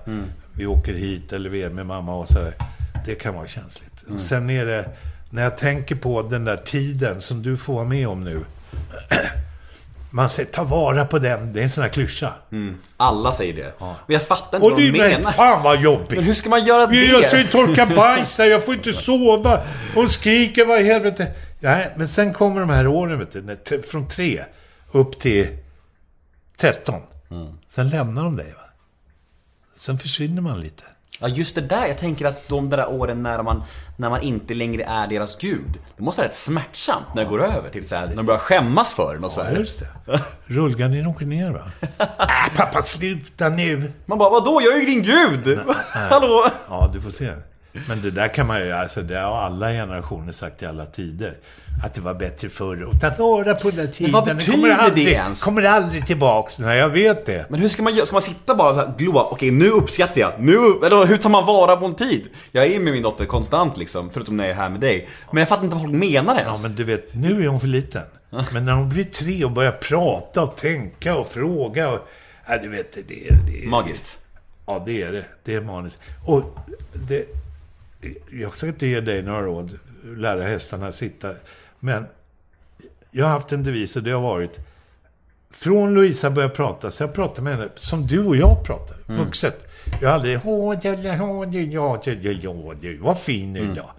S2: Vi åker hit eller vi är med mamma och så här. Det kan vara känsligt. Och sen är det... När jag tänker på den där tiden som du får vara med om nu. Man säger ta vara på den. Det är en sån här klyscha.
S1: Alla säger det. Och jag fattar inte
S2: Och
S1: vad de menar.
S2: fan vad jobbigt.
S1: Men hur ska man göra det?
S2: Jag ska ju torka bajs där, jag får inte sova. Hon skriker, vad i helvete. Nej, men sen kommer de här åren, vet du, från tre upp till 13. Sen lämnar de dig, va. Sen försvinner man lite.
S1: Ja, just det där. Jag tänker att de där åren när man, när man inte längre är deras gud. Det måste vara rätt smärtsamt när det går över till så här, när de börjar skämmas för en och så
S2: Ja,
S1: här.
S2: just det. Rullgardinen åker ner, va. äh, pappa, sluta nu.
S1: Man bara, vadå? Jag är ju din gud! Hallå?
S2: Ja, du får se. Men det där kan man ju, alltså det har alla generationer sagt i alla tider. Att det var bättre förr. Och ta vara på den där tiden.
S1: vad
S2: Den
S1: betyder
S2: kommer
S1: det
S2: aldrig,
S1: ens?
S2: kommer aldrig tillbaks. Nej, jag vet det.
S1: Men hur ska man göra? Ska man sitta bara och gloa? Okej, nu uppskattar jag. Nu, eller hur tar man vara på en tid? Jag är med min dotter konstant liksom, förutom när jag är här med dig. Men jag fattar inte vad folk menar
S2: Ja,
S1: ens.
S2: men du vet, nu är hon för liten. Men när hon blir tre och börjar prata och tänka och fråga och... Ja, du vet, det är... Det är
S1: Magiskt.
S2: Ja, det är det. Det är maniskt. Och det... Jag ska inte ge dig några råd, lära hästarna sitta. Men jag har haft en devis och det har varit... Från Louisa började prata, så jag pratar med henne som du och jag pratar, vuxet. Jag har aldrig... Var fin nu då.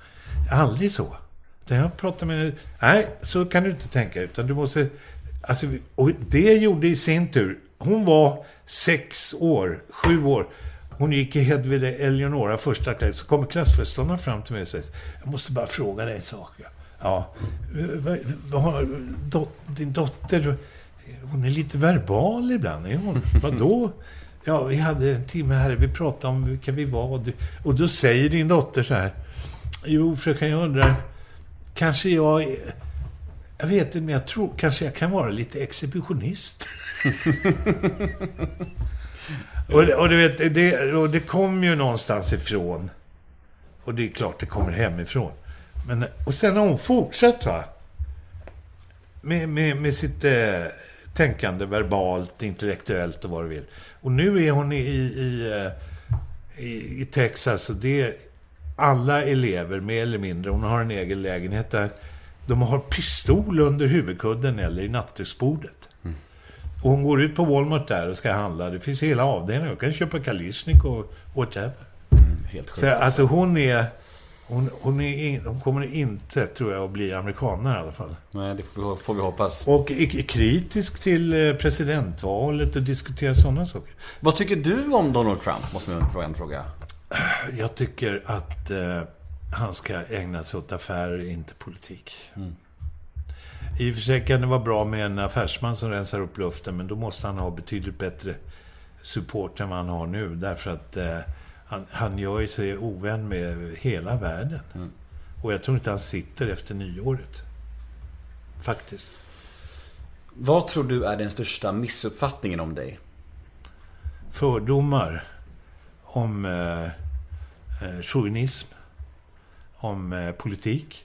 S2: Aldrig så. Utan jag pratar med henne... Nej, så kan du inte tänka. Utan du måste... Alltså, och det gjorde i sin tur... Hon var sex år, sju år. Hon gick i Hedvig Eleonora första klass. Så kommer klassföreståndaren fram till mig och säger Jag måste bara fråga dig en sak. Ja. Vad, har din dotter... Hon är lite verbal ibland, är hon? Vadå? Ja, vi hade en timme här, vi pratade om vilka vi var. Och, då säger din dotter så här. Jo, fröken, jag undrar... Kanske jag är... Jag vet inte, men jag tror kanske jag kan vara lite exhibitionist. och, och du vet, det, och det kom ju någonstans ifrån. Och det är klart det kommer hemifrån. Men, och sen har hon fortsatt, va? Med, med, med sitt eh, tänkande, verbalt, intellektuellt och vad du vill. Och nu är hon i, i, i, eh, i, Texas och det är alla elever, mer eller mindre, hon har en egen lägenhet där, de har pistol under huvudkudden eller i nattduksbordet. Och hon går ut på Walmart där och ska handla. Det finns hela avdelningen. Hon kan köpa Kalishnik och whatever.
S1: Helt sjukt.
S2: Så alltså hon är... Hon, hon, in, hon kommer inte, tror jag, att bli amerikanare i alla fall.
S1: Nej, det får vi, får vi hoppas.
S2: Och är, kritisk till eh, presidentvalet och diskuterar sådana saker.
S1: Vad tycker du om Donald Trump? Måste man fråga en fråga.
S2: Jag tycker att... Eh, han ska ägna sig åt affärer, inte politik. I och för sig kan det vara bra med en affärsman som rensar upp luften, men då måste han ha betydligt bättre support än vad han har nu. Därför att eh, han, han gör ju sig ovän med hela världen. Och jag tror inte han sitter efter nyåret. Faktiskt.
S1: Vad tror du är den största missuppfattningen om dig?
S2: Fördomar om eh, eh, chauvinism, om eh, politik.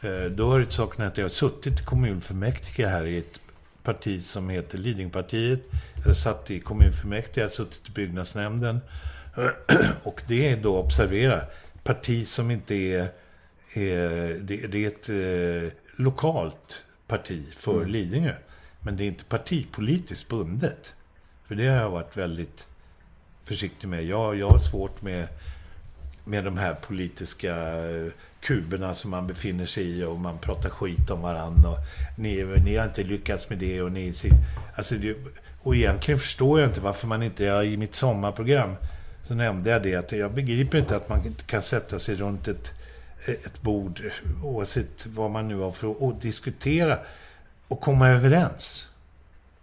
S2: Eh, då hör till saken att jag har suttit i kommunfullmäktige här i ett parti som heter Lidingöpartiet. Jag satt i kommunfullmäktige, jag har suttit i byggnadsnämnden. Och det är då, observera, parti som inte är... är det, det är ett eh, lokalt parti för Lidingö. Men det är inte partipolitiskt bundet. För det har jag varit väldigt försiktig med. Jag, jag har svårt med, med de här politiska eh, kuberna som man befinner sig i och man pratar skit om varandra. Och ni, ni har inte lyckats med det och ni... Alltså det, och egentligen förstår jag inte varför man inte... Jag, I mitt sommarprogram så nämnde jag det att jag begriper inte att man inte kan sätta sig runt ett, ett bord oavsett vad man nu har för att och diskutera och komma överens.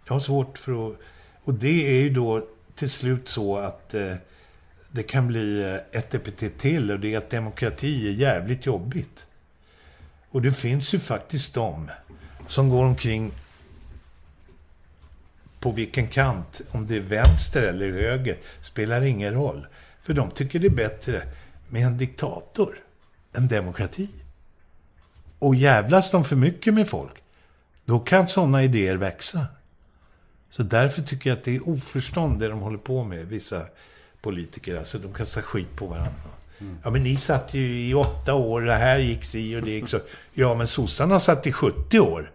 S2: Jag har svårt för att... Och det är ju då till slut så att eh, det kan bli ett epitet till och det är att demokrati är jävligt jobbigt. Och det finns ju faktiskt de som går omkring på vilken kant, om det är vänster eller höger, spelar ingen roll. För de tycker det är bättre med en diktator än demokrati. Och jävlas de för mycket med folk, då kan sådana idéer växa. Så därför tycker jag att det är oförstånd det de håller på med, vissa politiker. Alltså de kastar skit på varandra. Ja, men ni satt ju i åtta år, det här gick si och det gick så. Ja, men sossarna satt i 70 år.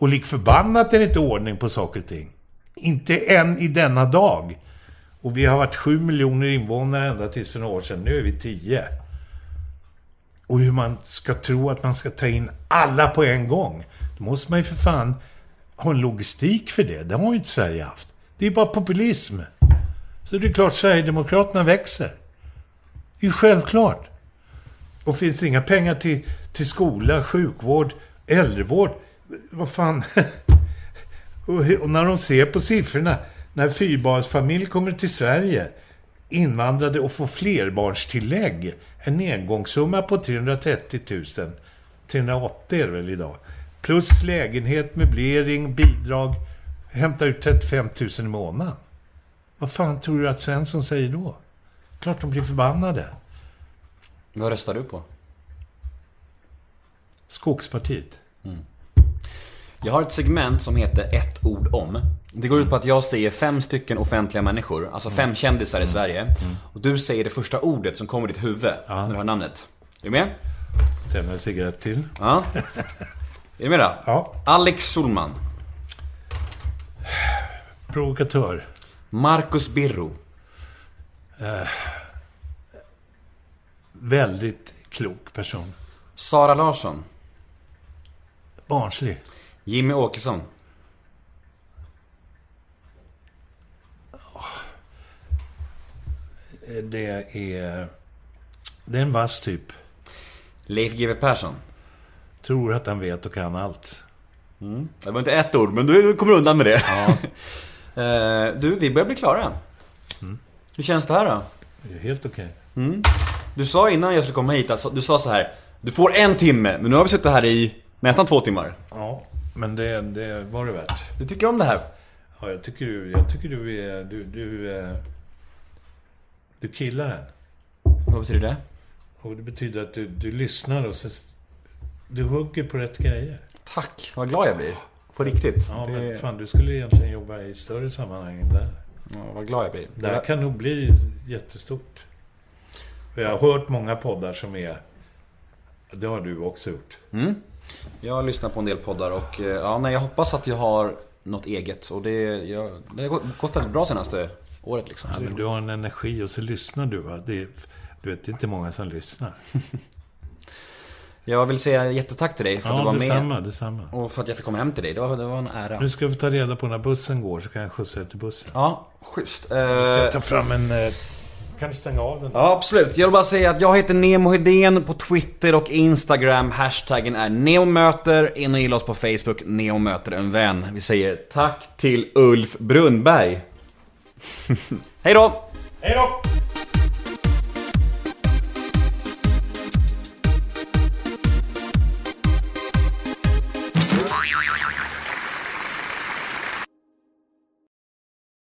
S2: Och lik förbannat är det inte ordning på saker och ting. Inte än i denna dag. Och vi har varit sju miljoner invånare ända tills för några år sedan. Nu är vi tio. Och hur man ska tro att man ska ta in alla på en gång. Då måste man ju för fan ha en logistik för det. Det har ju inte Sverige haft. Det är bara populism. Så det är klart Sverigedemokraterna växer. Det är ju självklart. Och finns det inga pengar till, till skola, sjukvård, äldrevård, vad fan... och, när de ser på siffrorna, när fyrbarnsfamilj kommer till Sverige, invandrade och får flerbarnstillägg, en engångssumma på 330 000. 380 är det väl idag. Plus lägenhet, möblering, bidrag. Hämtar ut 35 000 i månaden. Vad fan tror du att Svensson säger då? Klart de blir förbannade.
S1: Vad röstar du på?
S2: Skogspartiet.
S1: Jag har ett segment som heter ett ord om. Det går ut på att jag säger fem stycken offentliga människor, alltså fem kändisar i Sverige. Och du säger det första ordet som kommer i ditt huvud när du hör namnet. Är du med?
S2: Tänder en cigarett till.
S1: Ja. Är du med då?
S2: Ja.
S1: Alex Solman.
S2: Provokatör.
S1: Marcus Birro.
S2: Väldigt klok person.
S1: Sara Larsson.
S2: Barnslig.
S1: Jimmy Åkesson.
S2: Det är... Det är en vass typ.
S1: Leif GW Persson.
S2: Tror att han vet och kan allt.
S1: Det var inte ett ord, men du kommer undan med det. Eh, du, vi börjar bli klara. Hur känns det här då?
S2: Det är helt okej.
S1: Du sa innan jag skulle komma hit, alltså, du sa så här. Du får en timme, men nu har vi suttit här i nästan två timmar.
S2: Ja, men det, det var det värt.
S1: Du tycker om det här?
S2: Ja, jag tycker du, jag tycker du är... Du, du, eh, du killar den.
S1: Vad betyder det?
S2: Och det betyder att du, du lyssnar och så... Du hugger på rätt grejer.
S1: Tack, vad glad jag blir. På riktigt.
S2: Ja,
S1: det...
S2: men fan, du skulle egentligen jobba i större sammanhang än där.
S1: ja, vad glad jag blir.
S2: Det här kan nog bli jättestort. För jag har hört många poddar som är... Det har du också gjort.
S1: Jag har lyssnat på en del poddar och eh, ja, nej, jag hoppas att jag har något eget. Och det, jag, det har gått väldigt bra senaste året liksom.
S2: Ja, men du har en energi och så lyssnar du. Va? Det du vet, det är inte många som lyssnar.
S1: Jag vill säga jättetack till dig för att du var
S2: detsamma,
S1: med.
S2: detsamma.
S1: Och för att jag fick komma hem till dig. Det var, det var en ära.
S2: Nu ska vi ta reda på när bussen går, så kan jag skjutsa er till bussen.
S1: Ja, schysst.
S2: Jag ska
S1: Eh,
S2: ta fram en eh, kan du stänga av den.
S1: Ja, absolut. Jag vill bara säga att jag heter Nemo Hedén på Twitter och Instagram. Hashtaggen är NEOMÖTER. In och gilla oss på Facebook, Neo möter en vän. Vi säger tack till Ulf Brunnberg. Hej då!
S2: Hej då!